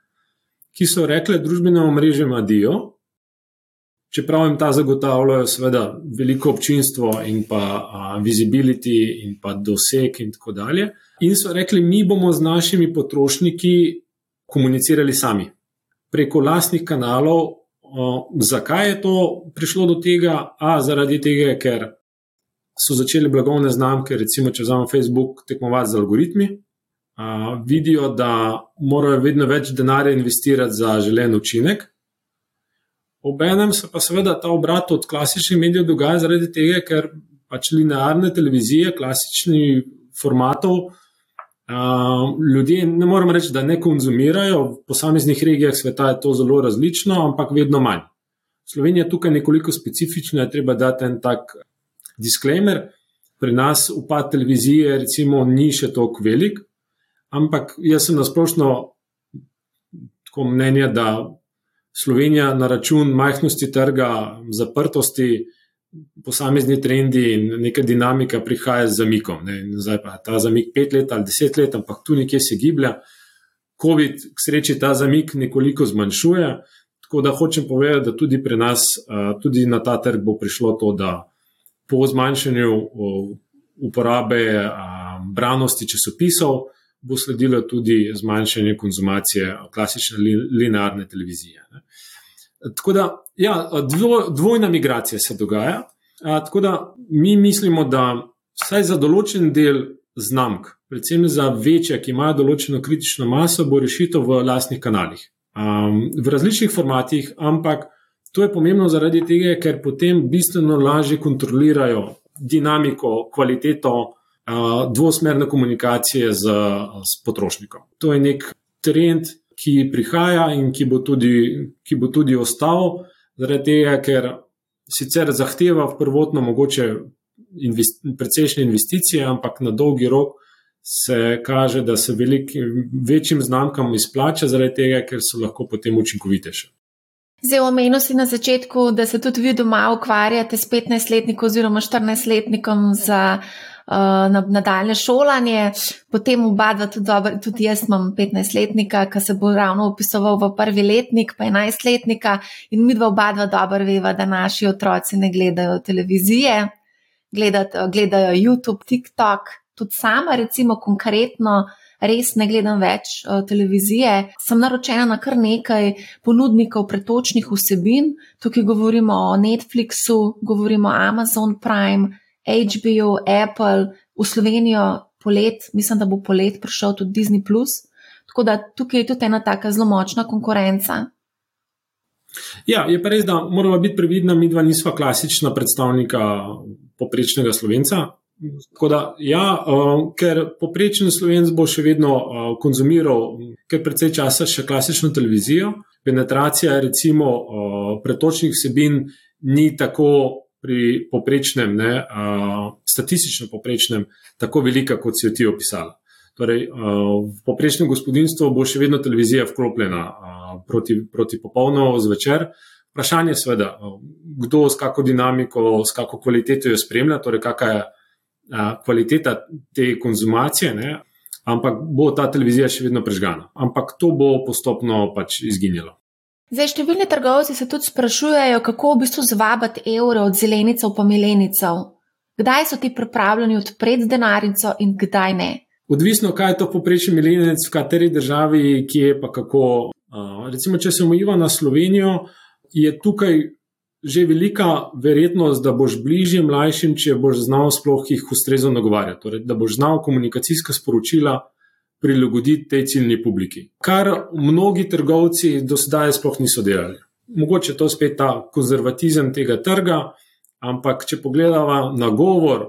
ki so rekle družbenim omrežjem adijo, čeprav jim ta zagotavljajo, seveda, veliko občinstvo in pa a, visibility in pa doseg in tako dalje. In so rekli, mi bomo z našimi potrošniki komunicirali sami preko lastnih kanalov. O, zakaj je to prišlo do tega? A, zaradi tega, ker so začeli blagovne znamke, recimo, če vzamemo Facebook, tekmovati z algoritmi. A, vidijo, da morajo vedno več denarja investirati za želen učinek. Obenem se pa seveda ta obrat od klasičnih medijev dogaja zaradi tega, ker pač linearne televizije, klasični formatov, ljudje ne moremo reči, da ne konzumirajo, v posameznih regijah sveta je to zelo različno, ampak vedno manj. Slovenija je tukaj nekoliko specifična, je treba dati en tak disclaimer. Pri nas upad televizije, recimo, ni še tako velik, ampak jaz sem nasplošno tako mnenja, da Slovenija na račun majhnosti trga, zaprtosti, posamezni trendi in neka dinamika prihaja z zamikom. Ne. Zdaj pa ta zamik pet let ali deset let, ampak tu nekje se giblja. COVID, k sreči, ta zamik nekoliko zmanjšuje. Tako da hočem povedati, da tudi pri nas, tudi na ta trg bo prišlo to, da po zmanjšanju uporabe branosti časopisov bo sledilo tudi zmanjšanje konzumacije klasične linearne televizije. Tako da, ja, dvo, dvojna migracija se dogaja. A, tako da mi mislimo, da vsaj za določen del znamk, predvsem za večje, ki imajo določeno kritično maso, bo rešitev v lastnih kanalih. Um, v različnih formatih, ampak to je pomembno zaradi tega, ker potem bistveno lažje kontrolirajo dinamiko, kvaliteto dvosmerne komunikacije z, z potrošnikom. To je nek trend, ki prihaja in ki bo tudi, ki bo tudi ostal, zaradi tega, ker sicer zahteva prvotno mogoče invest, precejšnje investicije, ampak na dolgi rok se kaže, da se veliki, večjim znamkam izplača, zaradi tega, ker so lahko potem učinkovitejše. Zdaj, omenil si na začetku, da se tudi vi doma ukvarjate s 15-letnikom oziroma 14-letnikom za uh, nadaljne šolanje, potem oba dva tudi dobro, tudi jaz imam 15-letnika, ki se bo ravno upisoval v prvi letnik, pa 11-letnika in mi dva oba dva dobro veva, da naši otroci ne gledajo televizije, gledajo, gledajo YouTube, TikTok, tudi sama recimo konkretno. Res ne gledam več uh, televizije, sem naročena na kar nekaj ponudnikov pretočnih vsebin. Tukaj govorimo o Netflixu, govorimo o Amazon Prime, HBO, Apple, v Slovenijo polet, mislim, da bo polet prišel tudi Disney. Tako da tukaj je tudi ena tako zelo močna konkurenca. Ja, je pa res, da moramo biti previdni, mi dva nismo klasična predstavnika poprečnega slovenca. Tako da, ja, uh, ker poprečen slovenc bo še vedno uh, konzumiral, ker precej časa še klasično televizijo, penetracija recimo uh, pretočnih vsebin ni tako pri poprečnem, ne, uh, statistično poprečnem, tako velika, kot si jo ti opisala. Torej, uh, v poprečnem gospodinstvu bo še vedno televizija vklopljena uh, proti, proti popolno zvečer. Vprašanje je, seveda, kdo s kakšno dinamiko, s kakšno kvaliteto jo spremlja, torej kakšna je uh, kvaliteta te konzumacije, ne, ampak bo ta televizija še vedno prežgana. Ampak to bo postopno pač izginilo. Zdaj, številni trgovci se tudi sprašujejo, kako v bistvu zvabiti evre od zelenicev pa milenicev. Kdaj so ti pripravljeni odpreti denarnico in kdaj ne? Odvisno, kaj je to poprečni milenec, v kateri državi, kje pa kako. Recimo, če se omejiva na Slovenijo, je tukaj že velika verjetnost, da boš bližje mlajšim, če boš znal sploh jih ustrezno nagovarjati. Torej, da boš znal komunikacijska sporočila prilagoditi tej ciljni publiki. Kar mnogi trgovci do sedaj sploh niso delali. Mogoče to spet ta konzervatizem tega trga, ampak če pogledamo na govor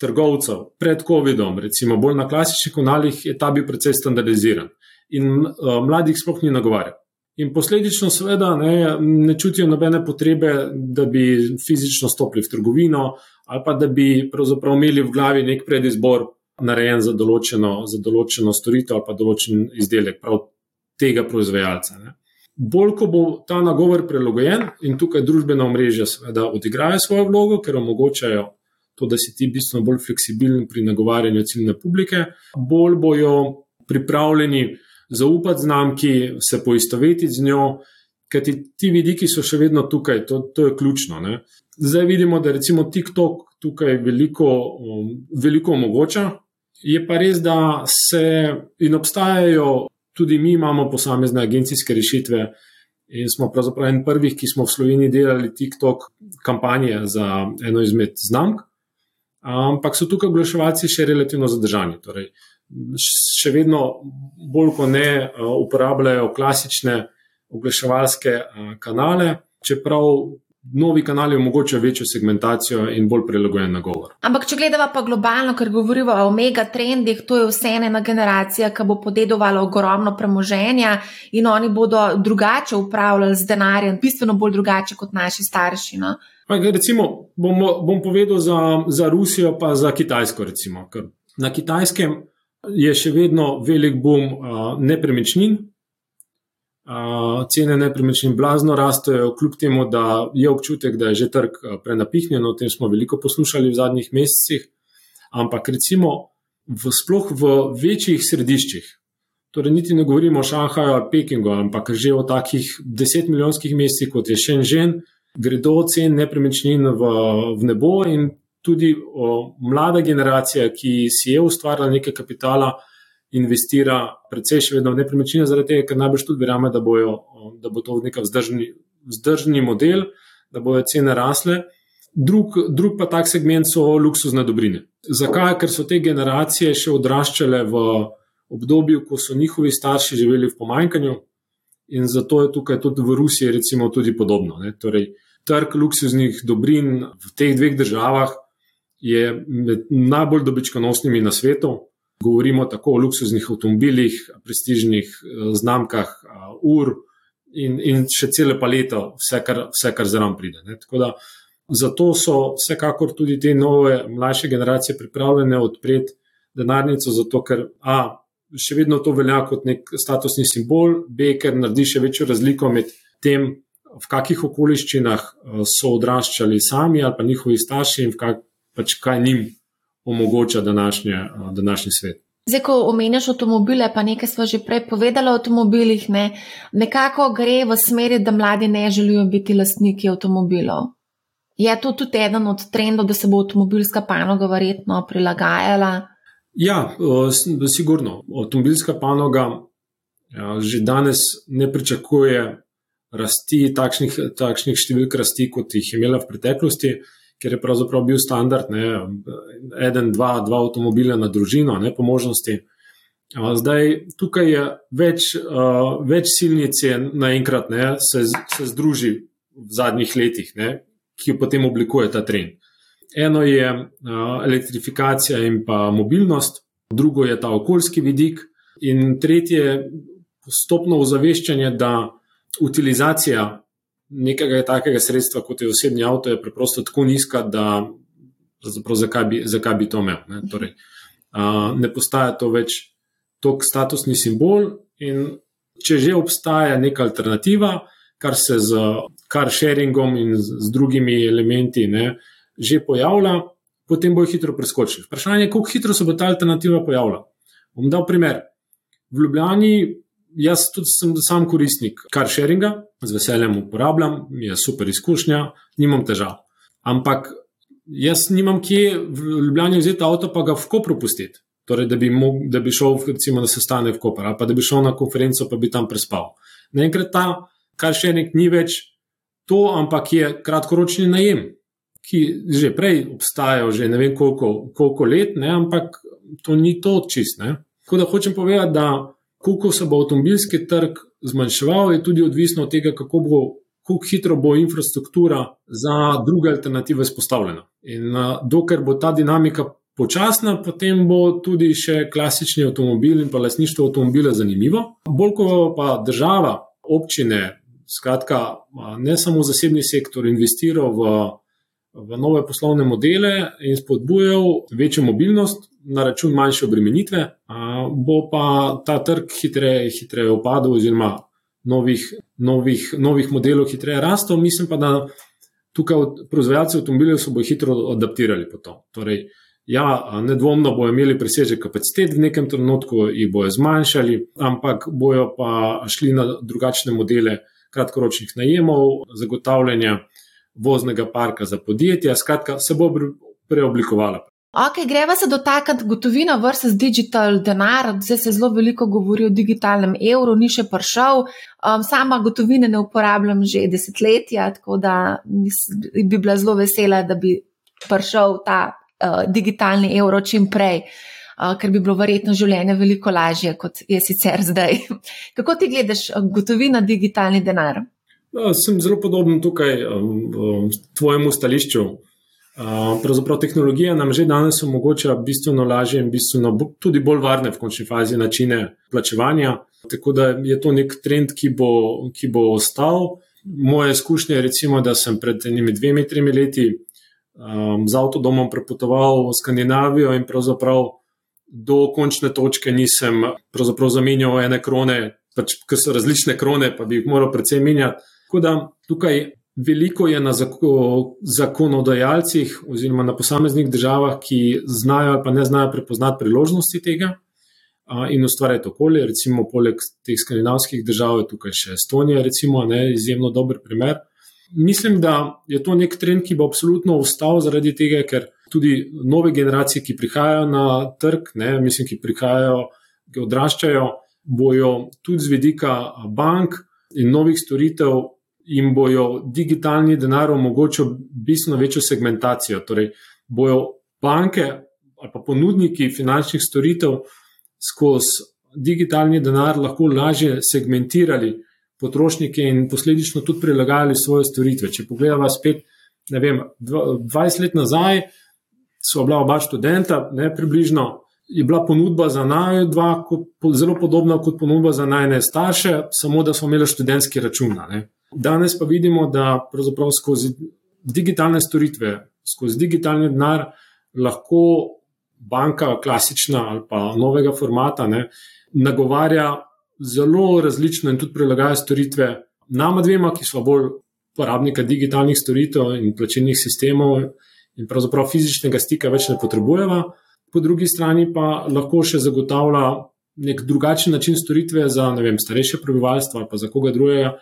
trgovcev pred COVID-om, recimo bolj na klasičnih kanalih, je ta bil precej standardiziran in uh, mladih sploh ni nagovarjal. In posledično, seveda, ne, ne čutijo nobene potrebe, da bi fizično stopili v trgovino ali pa da bi imeli v glavi nek predizbor, narejen za določeno, za določeno storitev ali pa določen izdelek, prav tega proizvajalca. Ne. Bolj, ko bo ta nagovor prilagojen in tukaj družbena omrežja seveda odigrajo svojo vlogo, ker omogočajo to, da si ti bistveno bolj fleksibilen pri nagovarjanju ciljne publike, bolj bojo pripravljeni zaupati znamki, se poistovetiti z njo, ker ti, ti vidiki so še vedno tukaj, to, to je ključno. Ne? Zdaj vidimo, da recimo TikTok tukaj veliko, um, veliko omogoča. Je pa res, da se in obstajajo, tudi mi imamo posamezne agencijske rešitve, in smo pravzaprav en prvih, ki smo v Sloveniji delali TikTok kampanje za eno izmed znamk. Ampak so tukaj oglaševalci še relativno zadržani. Torej, še vedno bolj kot ne uporabljajo klasične oglaševalske kanale, čeprav novi kanali omogočajo večjo segmentacijo in bolj prilagojen nagovor. Ampak, če gledamo pa globalno, ker govorimo o mega trendih, to je vse ena generacija, ki bo podedovala ogromno premoženja in oni bodo drugače upravljali z denarjem, bistveno bolj drugače kot naši starši. No? Recimo, bom, bom povedal za, za Rusijo, pa za Kitajsko. Recimo, na Kitajskem je še vedno velik boom uh, nepremičnin, cene nepremičnin blazno rastejo, kljub temu, da je občutek, da je že trg prenapihnjen, o tem smo veliko poslušali v zadnjih mesecih. Ampak recimo, v, sploh v večjih središčih, torej niti ne govorimo o Šanghaju ali Pekingu, ampak že o takih desetmilijonskih mestih, kot je Shenzhen, gredo cen nepremičnin v, v nebo in tudi mlada generacija, ki si je ustvarjala nekaj kapitala, investira precej še vedno v nepremičnine, zaradi tega, ker najbrž tudi verjame, da, bojo, da bo to nek vzdržni, vzdržni model, da bojo cene rasle. Drug, drug pa tak segment so luksuzne dobrine. Zakaj? Ker so te generacije še odraščale v obdobju, ko so njihovi starši živeli v pomanjkanju in zato je tukaj tudi v Rusiji recimo tudi podobno. Torej, trg luksuznih dobrin v teh dveh državah je med najbolj dobičkonosnimi na svetu. Govorimo tako o luksuznih avtomobilih, prestižnih eh, znamkah, eh, ur in, in še cele palete, vse, kar, vse, kar zraven pride. Da, zato so vsekakor tudi te nove, mlajše generacije pripravljene odpreti denarnico, zato ker A. Še vedno to velja kot nek statusni simbol, B, ker naredi še večjo razliko med tem, v kakih okoliščinah eh, so odraščali sami ali pa njihovi starši in kak, pač kaj njim omogoča današnje, današnji svet. Zdaj, ko omenjaš avtomobile, pa nekaj smo že prej povedali o avtomobilih, ne? nekako gre v smeri, da mladi ne želijo biti lastniki avtomobilov. Je to tudi eden od trendov, da se bo avtomobilska panoga verjetno prilagajala? Ja, sigurno. Avtomobilska panoga ja, že danes ne pričakuje rasti takšnih, takšnih številk rasti, kot jih je imela v preteklosti ker je pravzaprav bil standard, ne, eden, dva, dva avtomobila na družino, ne, po možnosti. Zdaj, tukaj je več, več silnic, naenkrat se, se združi v zadnjih letih, ne, ki potem oblikuje ta trend. Eno je elektrifikacija in pa mobilnost, drugo je ta okoljski vidik, in tretje je postopno ozaveščanje, da utilizacija nekega takega sredstva, kot je osebni avto, je preprosto tako nizka, da zakaj bi, zakaj bi to imel. Ne, torej, uh, ne postaja to več tok statusni simbol, in če že obstaja neka alternativa, kar se z car sharingom in z, z drugimi elementi ne, že pojavlja, potem bo hitro preskočil. Vprašanje je, kako hitro se bo ta alternativa pojavila. Bom dal primer. V Ljubljani jaz tudi sem sam koristnik car sharinga, z veseljem uporabljam, je super izkušnja, nimam težav. Ampak jaz nimam kje v Ljubljani vzeti avto, pa ga v Kopru pustiti. Torej, da bi, mog, da bi šel recimo, na sestanek v Koper ali pa da bi šel na konferenco, pa bi tam prespal. Naenkrat ta car sharing ni več to, ampak je kratkoročni najem, ki že prej obstajajo, že ne vem koliko, koliko let, ne, ampak to ni to čist. Ne. Tako da hočem povedati, da Kako se bo avtomobilski trg zmanjševal, je tudi odvisno od tega, kako, bo, kako hitro bo infrastruktura za druge alternative spostavljena. In dokler bo ta dinamika počasna, potem bo tudi še klasični avtomobil in pa lasništvo avtomobila zanimivo. Bolj ko pa država, občine, skratka, ne samo zasebni sektor investira v, v nove poslovne modele in spodbujajo večjo mobilnost, na račun manjše obremenitve, bo pa ta trg hitreje, hitreje upadal, oziroma novih, novih, novih modelov hitreje rastel. Mislim pa, da tukaj proizvajalci avtomobilov se bodo hitro adaptirali po to. Torej, ja, nedvomno bodo imeli presežek kapacitet v nekem trenutku, jih bodo zmanjšali, ampak bojo pa šli na drugačne modele kratkoročnih najemov, zagotavljanja voznega parka za podjetja, skratka, se bo preoblikovala. Ok, greva se dotakniti gotovina versus digital denar. Zdaj se zelo veliko govori o digitalnem evru, ni še prišel. Um, sama gotovine ne uporabljam že desetletja, tako da bi bila zelo vesela, da bi prišel ta uh, digitalni evro čim prej, uh, ker bi bilo verjetno življenje veliko lažje, kot je sicer zdaj. Kako ti gledaš uh, gotovina, digitalni denar? Ja, sem zelo podoben tukaj um, um, tvojemu stališču. Pravzaprav tehnologija nam že danes omogoča bistveno lažje in bistveno tudi bolj varne v končni fazi načine plačevanja. Tako da je to nek trend, ki bo, ki bo ostal. Moje izkušnje je, recimo, da sem pred enimi dvemi, tremi leti um, z avtodomom prepotoval v Skandinavijo in pravzaprav do končne točke nisem zamenjal ene krone, pač, ker so različne krone, pa bi jih moral predvsem menjati. Tako da tukaj Veliko je na zakonodajalcih oziroma na posameznih državah, ki znajo ali pa ne znajo prepoznati priložnosti tega in ustvarjati okolje. Recimo, poleg teh skandinavskih držav je tukaj še Estonija, recimo, ne, izjemno dober primer. Mislim, da je to nek trend, ki bo absolutno ostal zaradi tega, ker tudi nove generacije, ki prihajajo na trg, ne, mislim, ki prihajajo, ki odraščajo, bojo tudi z vidika bank in novih storitev jim bojo digitalni denar omogočil bistveno večjo segmentacijo. Torej, bojo banke ali pa ponudniki finančnih storitev skozi digitalni denar lahko lažje segmentirali potrošnike in posledično tudi prilagajali svoje storitve. Če pogledamo spet, ne vem, 20 let nazaj, so bila oba študenta, ne približno. Je bila ponudba za naj dva zelo podobna kot ponudba za najne starše, samo da smo imeli študentski račun. Danes pa vidimo, da pravzaprav skozi digitalne storitve, skozi digitalni denar lahko banka, klasična ali pa novega formata, ne, nagovarja zelo različno in tudi prilagaja storitve nama dvema, ki smo bolj uporabnika digitalnih storitev in plačilnih sistemov in pravzaprav fizičnega stika več ne potrebujeva. Po drugi strani pa lahko še zagotavlja nek drugačen način storitve za vem, starejše prebivalstvo ali pa za koga drugega,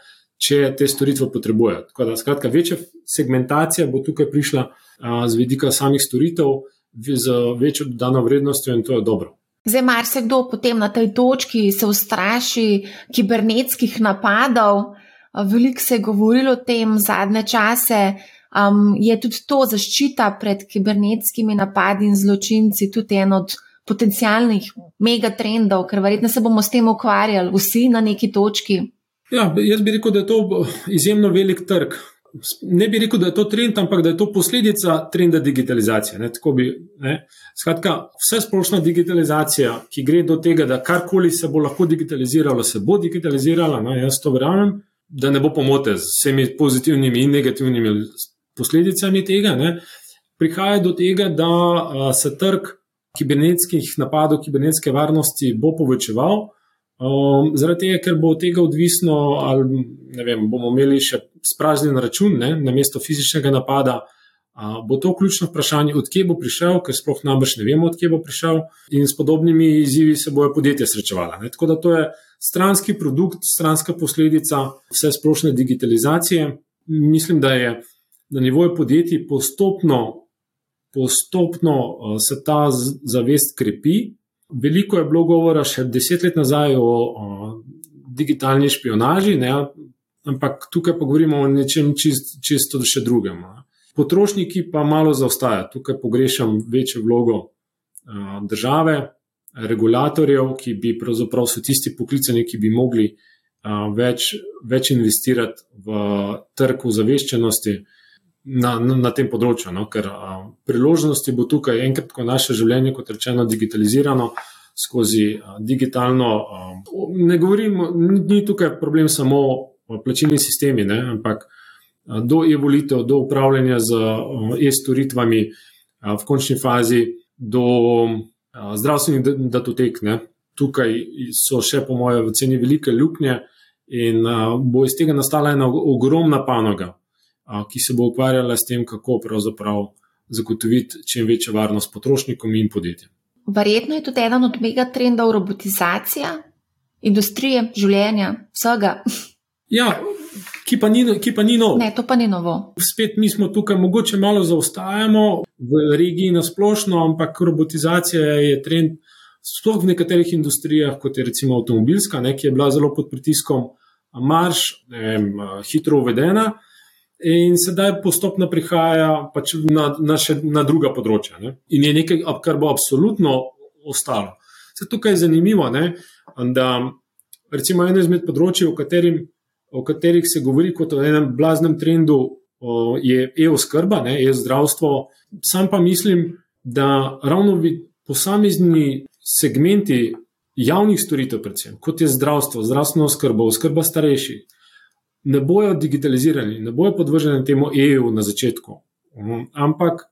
če te storitve potrebujejo. Da, skratka, večja segmentacija bo tukaj prišla a, z vidika samih storitev, z večjo dodano vrednostjo in to je dobro. Zdaj, mar se kdo potem na tej točki se ustraši kibernetskih napadov. Veliko se je govorilo o tem zadnje čase. Um, je tudi to zaščita pred kibernetskimi napadi in zločinci, tudi en od potencijalnih megatrendov, ker verjetno se bomo s tem ukvarjali vsi na neki točki. Ja, jaz bi rekel, da je to izjemno velik trg. Ne bi rekel, da je to trend, ampak da je to posledica trenda digitalizacije. Ne, bi, ne. Skratka, vse splošna digitalizacija, ki gre do tega, da karkoli se bo lahko digitaliziralo, se bo digitaliziralo. No, jaz to verjamem, da ne bo pomote z vsemi pozitivnimi in negativnimi posledicami tega. Ne. Prihaja do tega, da a, se trg kibernetskih napadov, kibernetske varnosti bo povečeval. Um, zaradi tega, ker bo od tega odvisno, ali vem, bomo imeli še spraznjen račun ne, na mesto fizičnega napada. Uh, bo to ključno vprašanje, odkje bo prišel, ker sploh najbrž ne vemo, odkje bo prišel, in s podobnimi izzivi se bojo podjetja srečevala. Ne. Tako da to je stranski produkt, stranska posledica vse splošne digitalizacije. Mislim, da je na nivoju podjetij postopno, postopno uh, se ta zavest krepi. Veliko je bilo govora še deset let nazaj o, o digitalni špionaži, ne, ampak tukaj pa govorimo o nečem čist, čisto še drugem. Ne. Potrošniki pa malo zaostajajo. Tukaj pogrešam večjo vlogo a, države, regulatorjev, ki bi pravzaprav so tisti poklicani, ki bi mogli a, več, več investirati v trg v zaveščenosti na, na, na tem področju. No? Ker a, priložnosti bo tukaj enkrat, ko je naše življenje, kot rečeno, digitalizirano skozi a, digitalno. A, ne govorim, ni tukaj problem samo plačilni sistemi, ne? ampak a, do e-volitev, do upravljanja z e-storitvami, v končni fazi do a, zdravstvenih datotek. Ne? Tukaj so še, po mojem, v ceni velike luknje in a, bo iz tega nastala ena ogromna panoga ki se bo ukvarjala s tem, kako pravzaprav zagotoviti čim večjo varnost potrošnikom in podjetjem. Verjetno je tudi eden od megatrendov robotizacija industrije, življenja, vsega. Ja, ki pa, ni, ki pa ni novo. Ne, to pa ni novo. Spet mi smo tukaj, mogoče malo zaostajamo v regiji na splošno, ampak robotizacija je trend, sploh v nekaterih industrijah, kot je recimo avtomobilska, ne, ki je bila zelo pod pritiskom marš, ne hitro uvedena. In sedaj postopno prihaja pač na, na, na druga področja. Ne? In je nekaj, kar bo absolutno ostalo. Tukaj je zanimivo, ne? da recimo eno izmed področji, o, katerim, o katerih se govori kot o enem blaznem trendu, o, je e-oskrba, e-zdravstvo. Sam pa mislim, da ravno posamezni segmenti javnih storitev, predvsem, kot je zdravstvo, zdravstveno oskrbo, oskrba starejših ne bojo digitalizirani, ne bojo podvrženi temu EU na začetku, mhm. ampak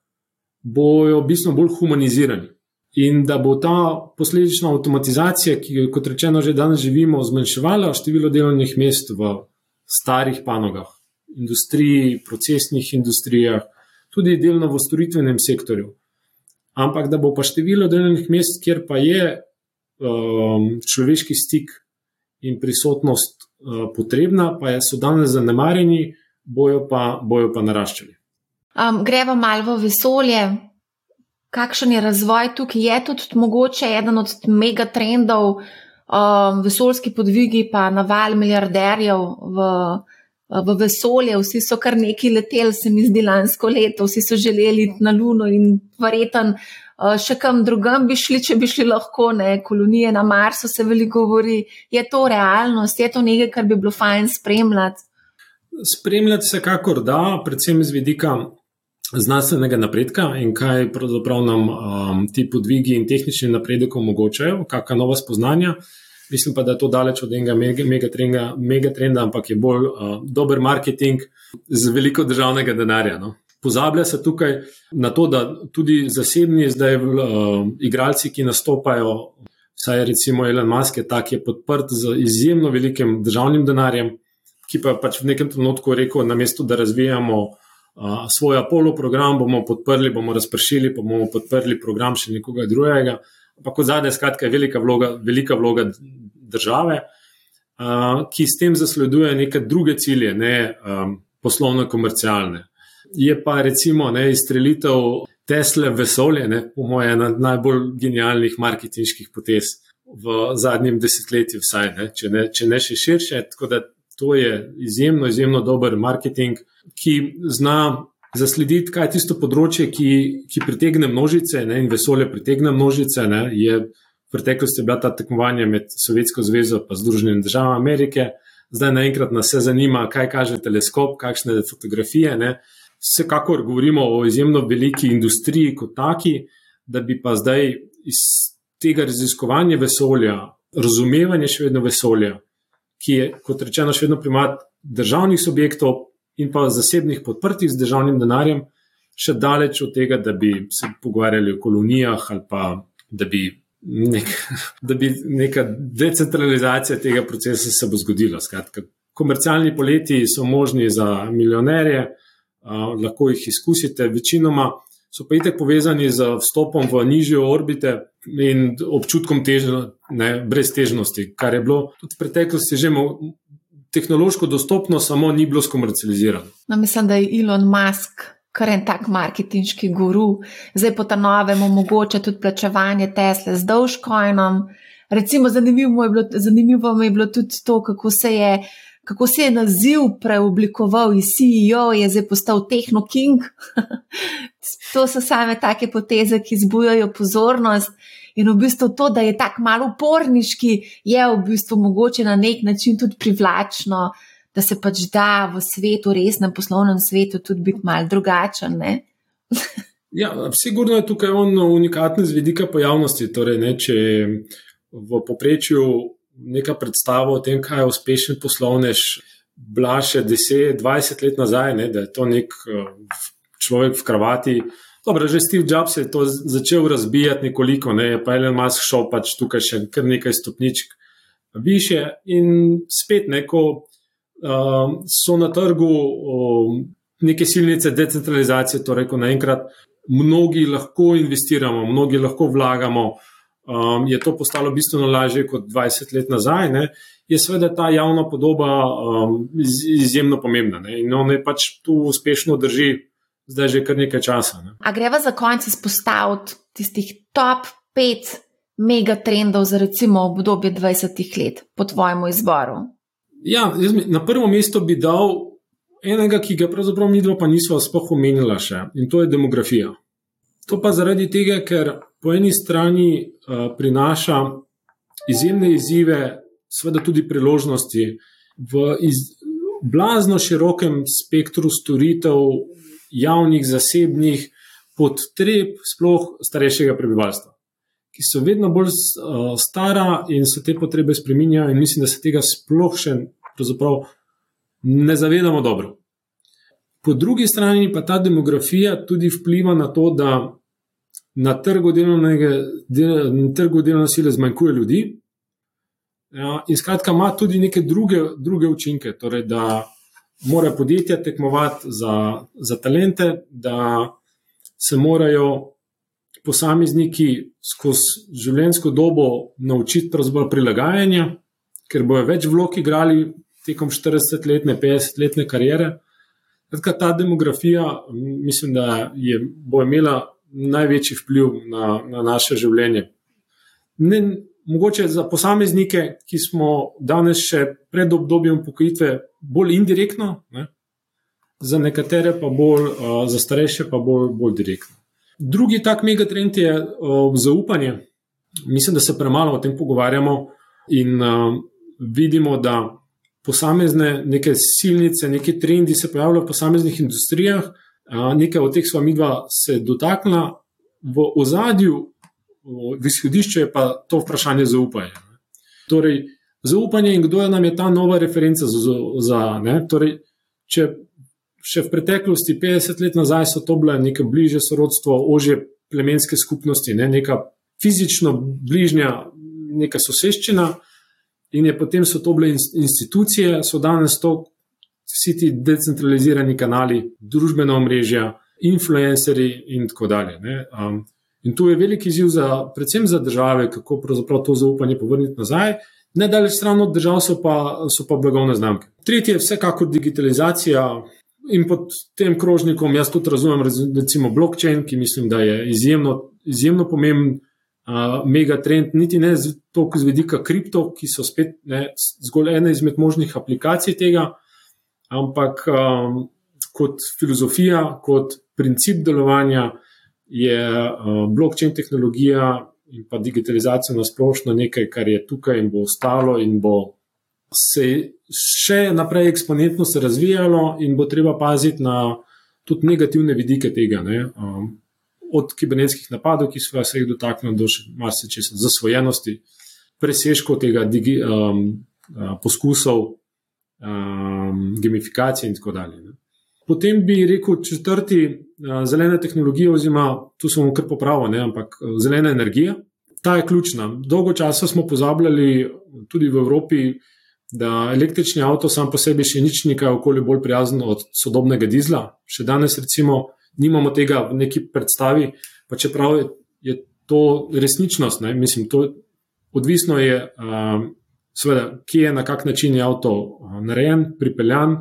bojo bistveno bolj humanizirani. In da bo ta posledična avtomatizacija, ki, kot rečeno, že danes živimo, zmanjševala število delovnih mest v starih panogah, industriji, procesnih industrijah, tudi delno v storitvenem sektorju. Ampak da bo pa število delovnih mest, kjer pa je um, človeški stik in prisotnost potrebna, pa so danes zanemarjeni, bojo pa, bojo pa naraščali. Um, greva malo v vesolje. Kakšen je razvoj tukaj? Je tudi mogoče eden od megatrendov, um, vesoljski podvigi, pa naval milijarderjev v, v vesolje. Vsi so kar neki leteli, se mi zdi, lansko leto, vsi so želeli iti na Luno in verjeten Eh, še kam drugam bi šli, če bi šli lahko, ne, kolonije na Marsu se veliko govori. Je to realnost, je to nekaj, kar bi bilo fajn spremljati? Spremljati se kakor da, predvsem z vidika znanstvenega napredka in kaj pravzaprav nam um, ti podvigi in tehnični napredek omogočajo, kakšna nova spoznanja. Mislim pa, da je to daleč od enega megatrenda, mega ampak je bolj uh, dober marketing z veliko državnega denarja. No? Pozablja se tukaj na to, da tudi zasebni zdaj uh, igralci, ki nastopajo, saj recimo Elon Musk je tak, je podprt z izjemno velikim državnim denarjem, ki pa pač v nekem trenutku rekel, na mesto, da razvijamo uh, svoj Apollo program, bomo podprli, bomo razpršili, pa bomo podprli program še nekoga drugega. Ampak kot zadnje, skratka, je velika vloga, velika vloga države, uh, ki s tem zasleduje neke druge cilje, ne um, poslovno-komercialne je pa recimo ne, izstrelitev Tesla vesolje, ne, po mojem, ena najbolj genialnih marketinških potez v zadnjem desetletju, vsaj, ne, če, ne, če ne še širše. Tako da to je izjemno, izjemno dober marketing, ki zna zaslediti, kaj je tisto področje, ki, ki pritegne množice ne, in vesolje pritegne množice. Ne, je v preteklosti bila ta tekmovanja med Sovjetsko zvezo in Združenimi državami Amerike. Zdaj naenkrat nas vse zanima, kaj kaže teleskop, kakšne fotografije. Ne. Vsekakor govorimo o izjemno veliki industriji kot taki, da bi pa zdaj iz tega raziskovanja vesolja, razumevanja še vedno vesolja, ki je, kot rečeno, še vedno primat državnih subjektov in pa zasebnih podprtih z državnim denarjem, še daleč od tega, da bi se pogovarjali o kolonijah ali pa da bi, nek, da bi neka decentralizacija tega procesa se bo zgodila. Skratka, komercialni poleti so možni za milijonerje lahko jih izkusite. Večinoma so pa itek povezani z vstopom v nižje orbite in občutkom težno, ne, brez težnosti, kar je bilo tudi v preteklosti že tehnološko dostopno, samo ni bilo skomercializirano. No, mislim, da je Elon Musk. Kar en tak marketinški guru, zdaj po ta novem omogoča tudi plačevanje Tesla z Dogecoinom. Recimo, zanimivo, je bilo, zanimivo mi je bilo tudi to, kako se je kako se je naziv preoblikoval iz CEO, je zdaj postal Techno King. to so same take poteze, ki zbujajo pozornost. In v bistvu to, da je tako malo uporniški, je v bistvu mogoče na nek način tudi privlačno, da se pač da v svetu, resnem poslovnem svetu, tudi biti malo drugačen. ja, sigurno je tukaj on unikatni z vidika pojavnosti. Torej, ne, če v poprečju neka predstava o tem, kaj je uspešen poslovnež, bila še 10-20 let nazaj, ne, da je to nek uh, človek v kravati. Dobro, že Steve Jobs je to začel razbijati nekoliko, ne, pa Elon Musk šel pač tukaj še kar nekaj stopničk više in spet neko. Uh, so na trgu uh, neke silnice decentralizacije, torej ko naenkrat mnogi lahko investiramo, mnogi lahko vlagamo, um, je to postalo bistveno lažje kot 20 let nazaj, ne, je seveda ta javna podoba um, izjemno pomembna ne, in on je pač tu uspešno drži zdaj že kar nekaj časa. Ne. A greva za konec izpostaviti tistih top 5 megatrendov za recimo obdobje 20 let po tvojem izboru? Ja, jaz, na prvo mesto bi dal enega, ki ga pravzaprav mi dva pa nismo sploh omenila še in to je demografija. To pa zaradi tega, ker po eni strani uh, prinaša izjemne izzive, seveda tudi priložnosti v iz, blazno širokem spektru storitev, javnih, zasebnih, potreb, sploh starejšega prebivalstva, ki so vedno bolj uh, stara in se te potrebe spreminjajo, in mislim, da se tega sploh še ne zavedamo dobro. Po drugi strani pa ta demografija tudi vpliva na to, da na trgu delovne sile zmanjkuje ljudi. Ja, in skratka, ima tudi neke druge, druge učinke, torej da mora podjetja tekmovati za, za talente, da se morajo posamezniki skozi življenjsko dobo naučiti prilagajanja, ker bojo več vlog igrali tekom 40-letne, 50-letne karijere. Tako ta demografija, mislim, da je, bo imela največji vpliv na, na naše življenje. Ne, mogoče za posameznike, ki smo danes še pred obdobjem pokojitve, bolj indirektno, ne? za nekatere pa bolj, uh, za starejše pa bolj, bolj direktno. Drugi tak megatrend je uh, zaupanje. Mislim, da se premalo o tem pogovarjamo in uh, vidimo, da posamezne neke silnice, neki trendi se pojavljajo v posameznih industrijah, nekaj od teh sva mi dva se dotaknila, v ozadju, v izhodišču je pa to vprašanje zaupanja. Torej, zaupanje in kdo je nam je ta nova referenca za. za torej, če še v preteklosti, 50 let nazaj, so to bile neke bližje sorodstvo, ožje plemenske skupnosti, ne, neka fizično bližnja, neka soseščina. In je potem so to bile institucije, so danes to vsi ti decentralizirani kanali, družbena omrežja, influencerji in tako dalje. Um, in tu je veliki izziv, za, predvsem za države, kako pravzaprav to zaupanje povrniti nazaj. Nedaleč stran od držav so pa, so pa blagovne znamke. Tretje je vsekakor digitalizacija. In pod tem krožnikom jaz tudi razumem, recimo, blockchain, ki mislim, da je izjemno, izjemno pomemben uh, megatrend, niti ne toliko z vidika kripto, ki so spet ne, zgolj ena izmed možnih aplikacij tega, ampak um, kot filozofija, kot princip delovanja je uh, blockchain tehnologija in pa digitalizacija na splošno nekaj, kar je tukaj in bo ostalo in bo se še naprej eksponentno se razvijalo in bo treba paziti na tudi negativne vidike tega. Um, od kibernetskih napadov, ki so se jih dotaknili, do še marsikaj zasvojenosti, presežkov tega digi, um, uh, poskusov um, gamifikacije in tako dalje. Ne. Potem bi rekel četrti, uh, zelena tehnologija, oziroma tu smo kar popravili, ampak uh, zelena energija. Ta je ključna. Dolgo časa smo pozabljali tudi v Evropi, da električni avto sam po sebi še nič nekaj okolju bolj prijazen od sodobnega dizla. Še danes recimo nimamo tega v neki predstavi, pa čeprav je, je to resničnost. Ne? Mislim, to odvisno je. Um, seveda, kje je na kak način je avto narejen, pripeljan,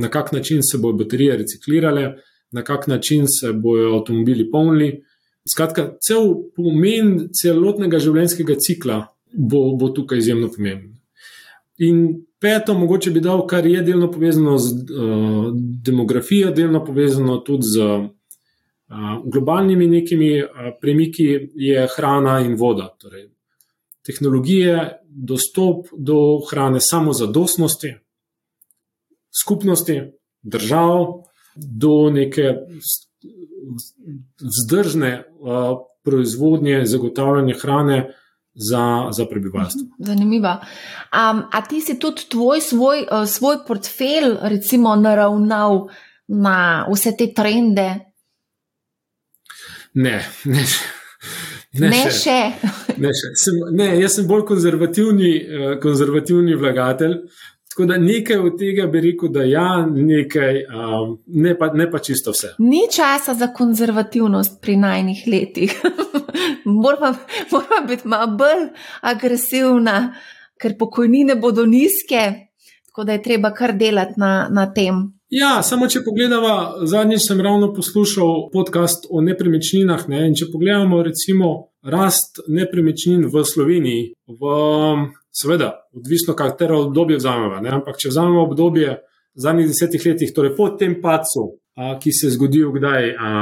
na kak način se bodo baterije reciklirale, na kak način se bodo avtomobili polnili. Skratka, cel pomen celotnega življenjskega cikla bo, bo tukaj izjemno pomemben. In peto, mogoče bi dal, kar je delno povezano z uh, demografijo, delno povezano tudi z uh, globalnimi nekimi uh, premiki, je hrana in voda. Torej, tehnologije, dostop do hrane, samo zadostnosti, skupnosti, držav, do neke vzdržne uh, proizvodnje, zagotavljanja hrane za, za prebivalstvo. Mhm, zanimivo. Um, a ti si tudi tvoj svoj, uh, svoj portfelj, recimo, naravnal na vse te trende? Ne, ne. Ne, ne še. še. ne, še. Sem, ne, jaz sem bolj konzervativni, uh, konzervativni vlagatelj. Tako da nekaj od tega bi rekel, da ja, nekaj, um, ne, pa, ne pa čisto vse. Ni časa za konzervativnost pri najnih letih. Moramo mora biti malo bolj agresivna, ker pokojnine bodo nizke, tako da je treba kar delati na, na tem. Ja, samo če pogledamo, zadnjič sem ravno poslušal podcast o nepremičninah. Ne, če pogledamo, recimo, rast nepremičnin v Sloveniji, v Seveda, odvisno, katero obdobje vzamemo. Ne? Ampak, če vzamemo obdobje zadnjih desetih letih, torej po tem padcu, a, ki se je zgodil, kdaj a,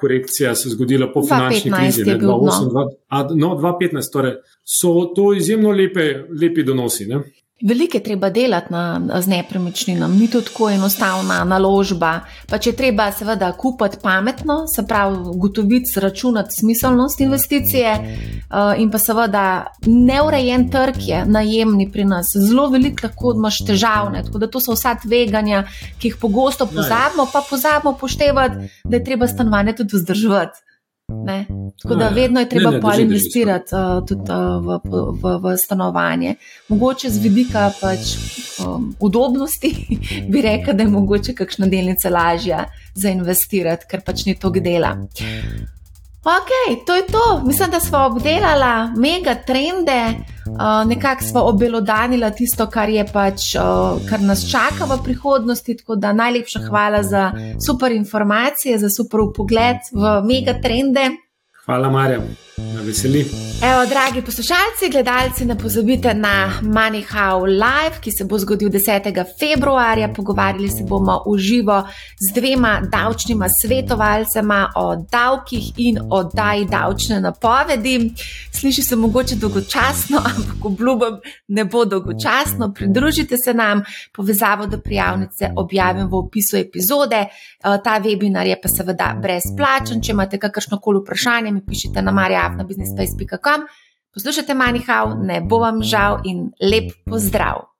korekcija se je zgodila po finančni krizi, ne 2008, no, 2015, torej so to izjemno lepe, lepi donosi. Ne? Veliko je treba delati na, z nepremičninami, ni to tako enostavna naložba. Pa če treba, seveda, kupiti pametno, se pravi, ugotoviti, računati smiselnost investicije, uh, in pa seveda, neurejen trg je najemni pri nas, zelo veliko lahko imaš težavne. Tako da to so vsa tveganja, ki jih pogosto pozabimo, pa pozabimo poštevati, da je treba stanovanje tudi vzdrževati. Ne? Tako da vedno je treba pa investirati uh, tudi uh, v, v, v stanovanje. Mogoče z vidika pač, um, udobnosti bi rekel, da je mogoče kakšna delnica lažja za investirati, ker pač ni toliko dela. Ok, to je to. Mislim, da smo obdelali mega trende, uh, nekako smo obelodanili tisto, kar, pač, uh, kar nas čaka v prihodnosti. Tako da najlepša hvala za super informacije, za super pogled v mega trende. Hvala, Marja. Na veseli. Evo, dragi poslušalci, gledalci, ne pozabite na MoneyHow Live, ki se bo zgodil 10. februarja. Pogovarjali se bomo v živo z dvema davčnima svetovalcema o davkih in o daji davčne napovedi. Sliši se mogoče dolgočasno, ampak obljubim, ne bo dolgočasno. Pridružite se nam, povezavo do prijavnice objavim v opisu epizode. Eh, ta webinar je pa seveda brezplačen. Če imate kakršno koli vprašanje, mi pišite na Marja na businesspace.com. Poslušajte Manihau, ne bo vam žal in lep pozdrav!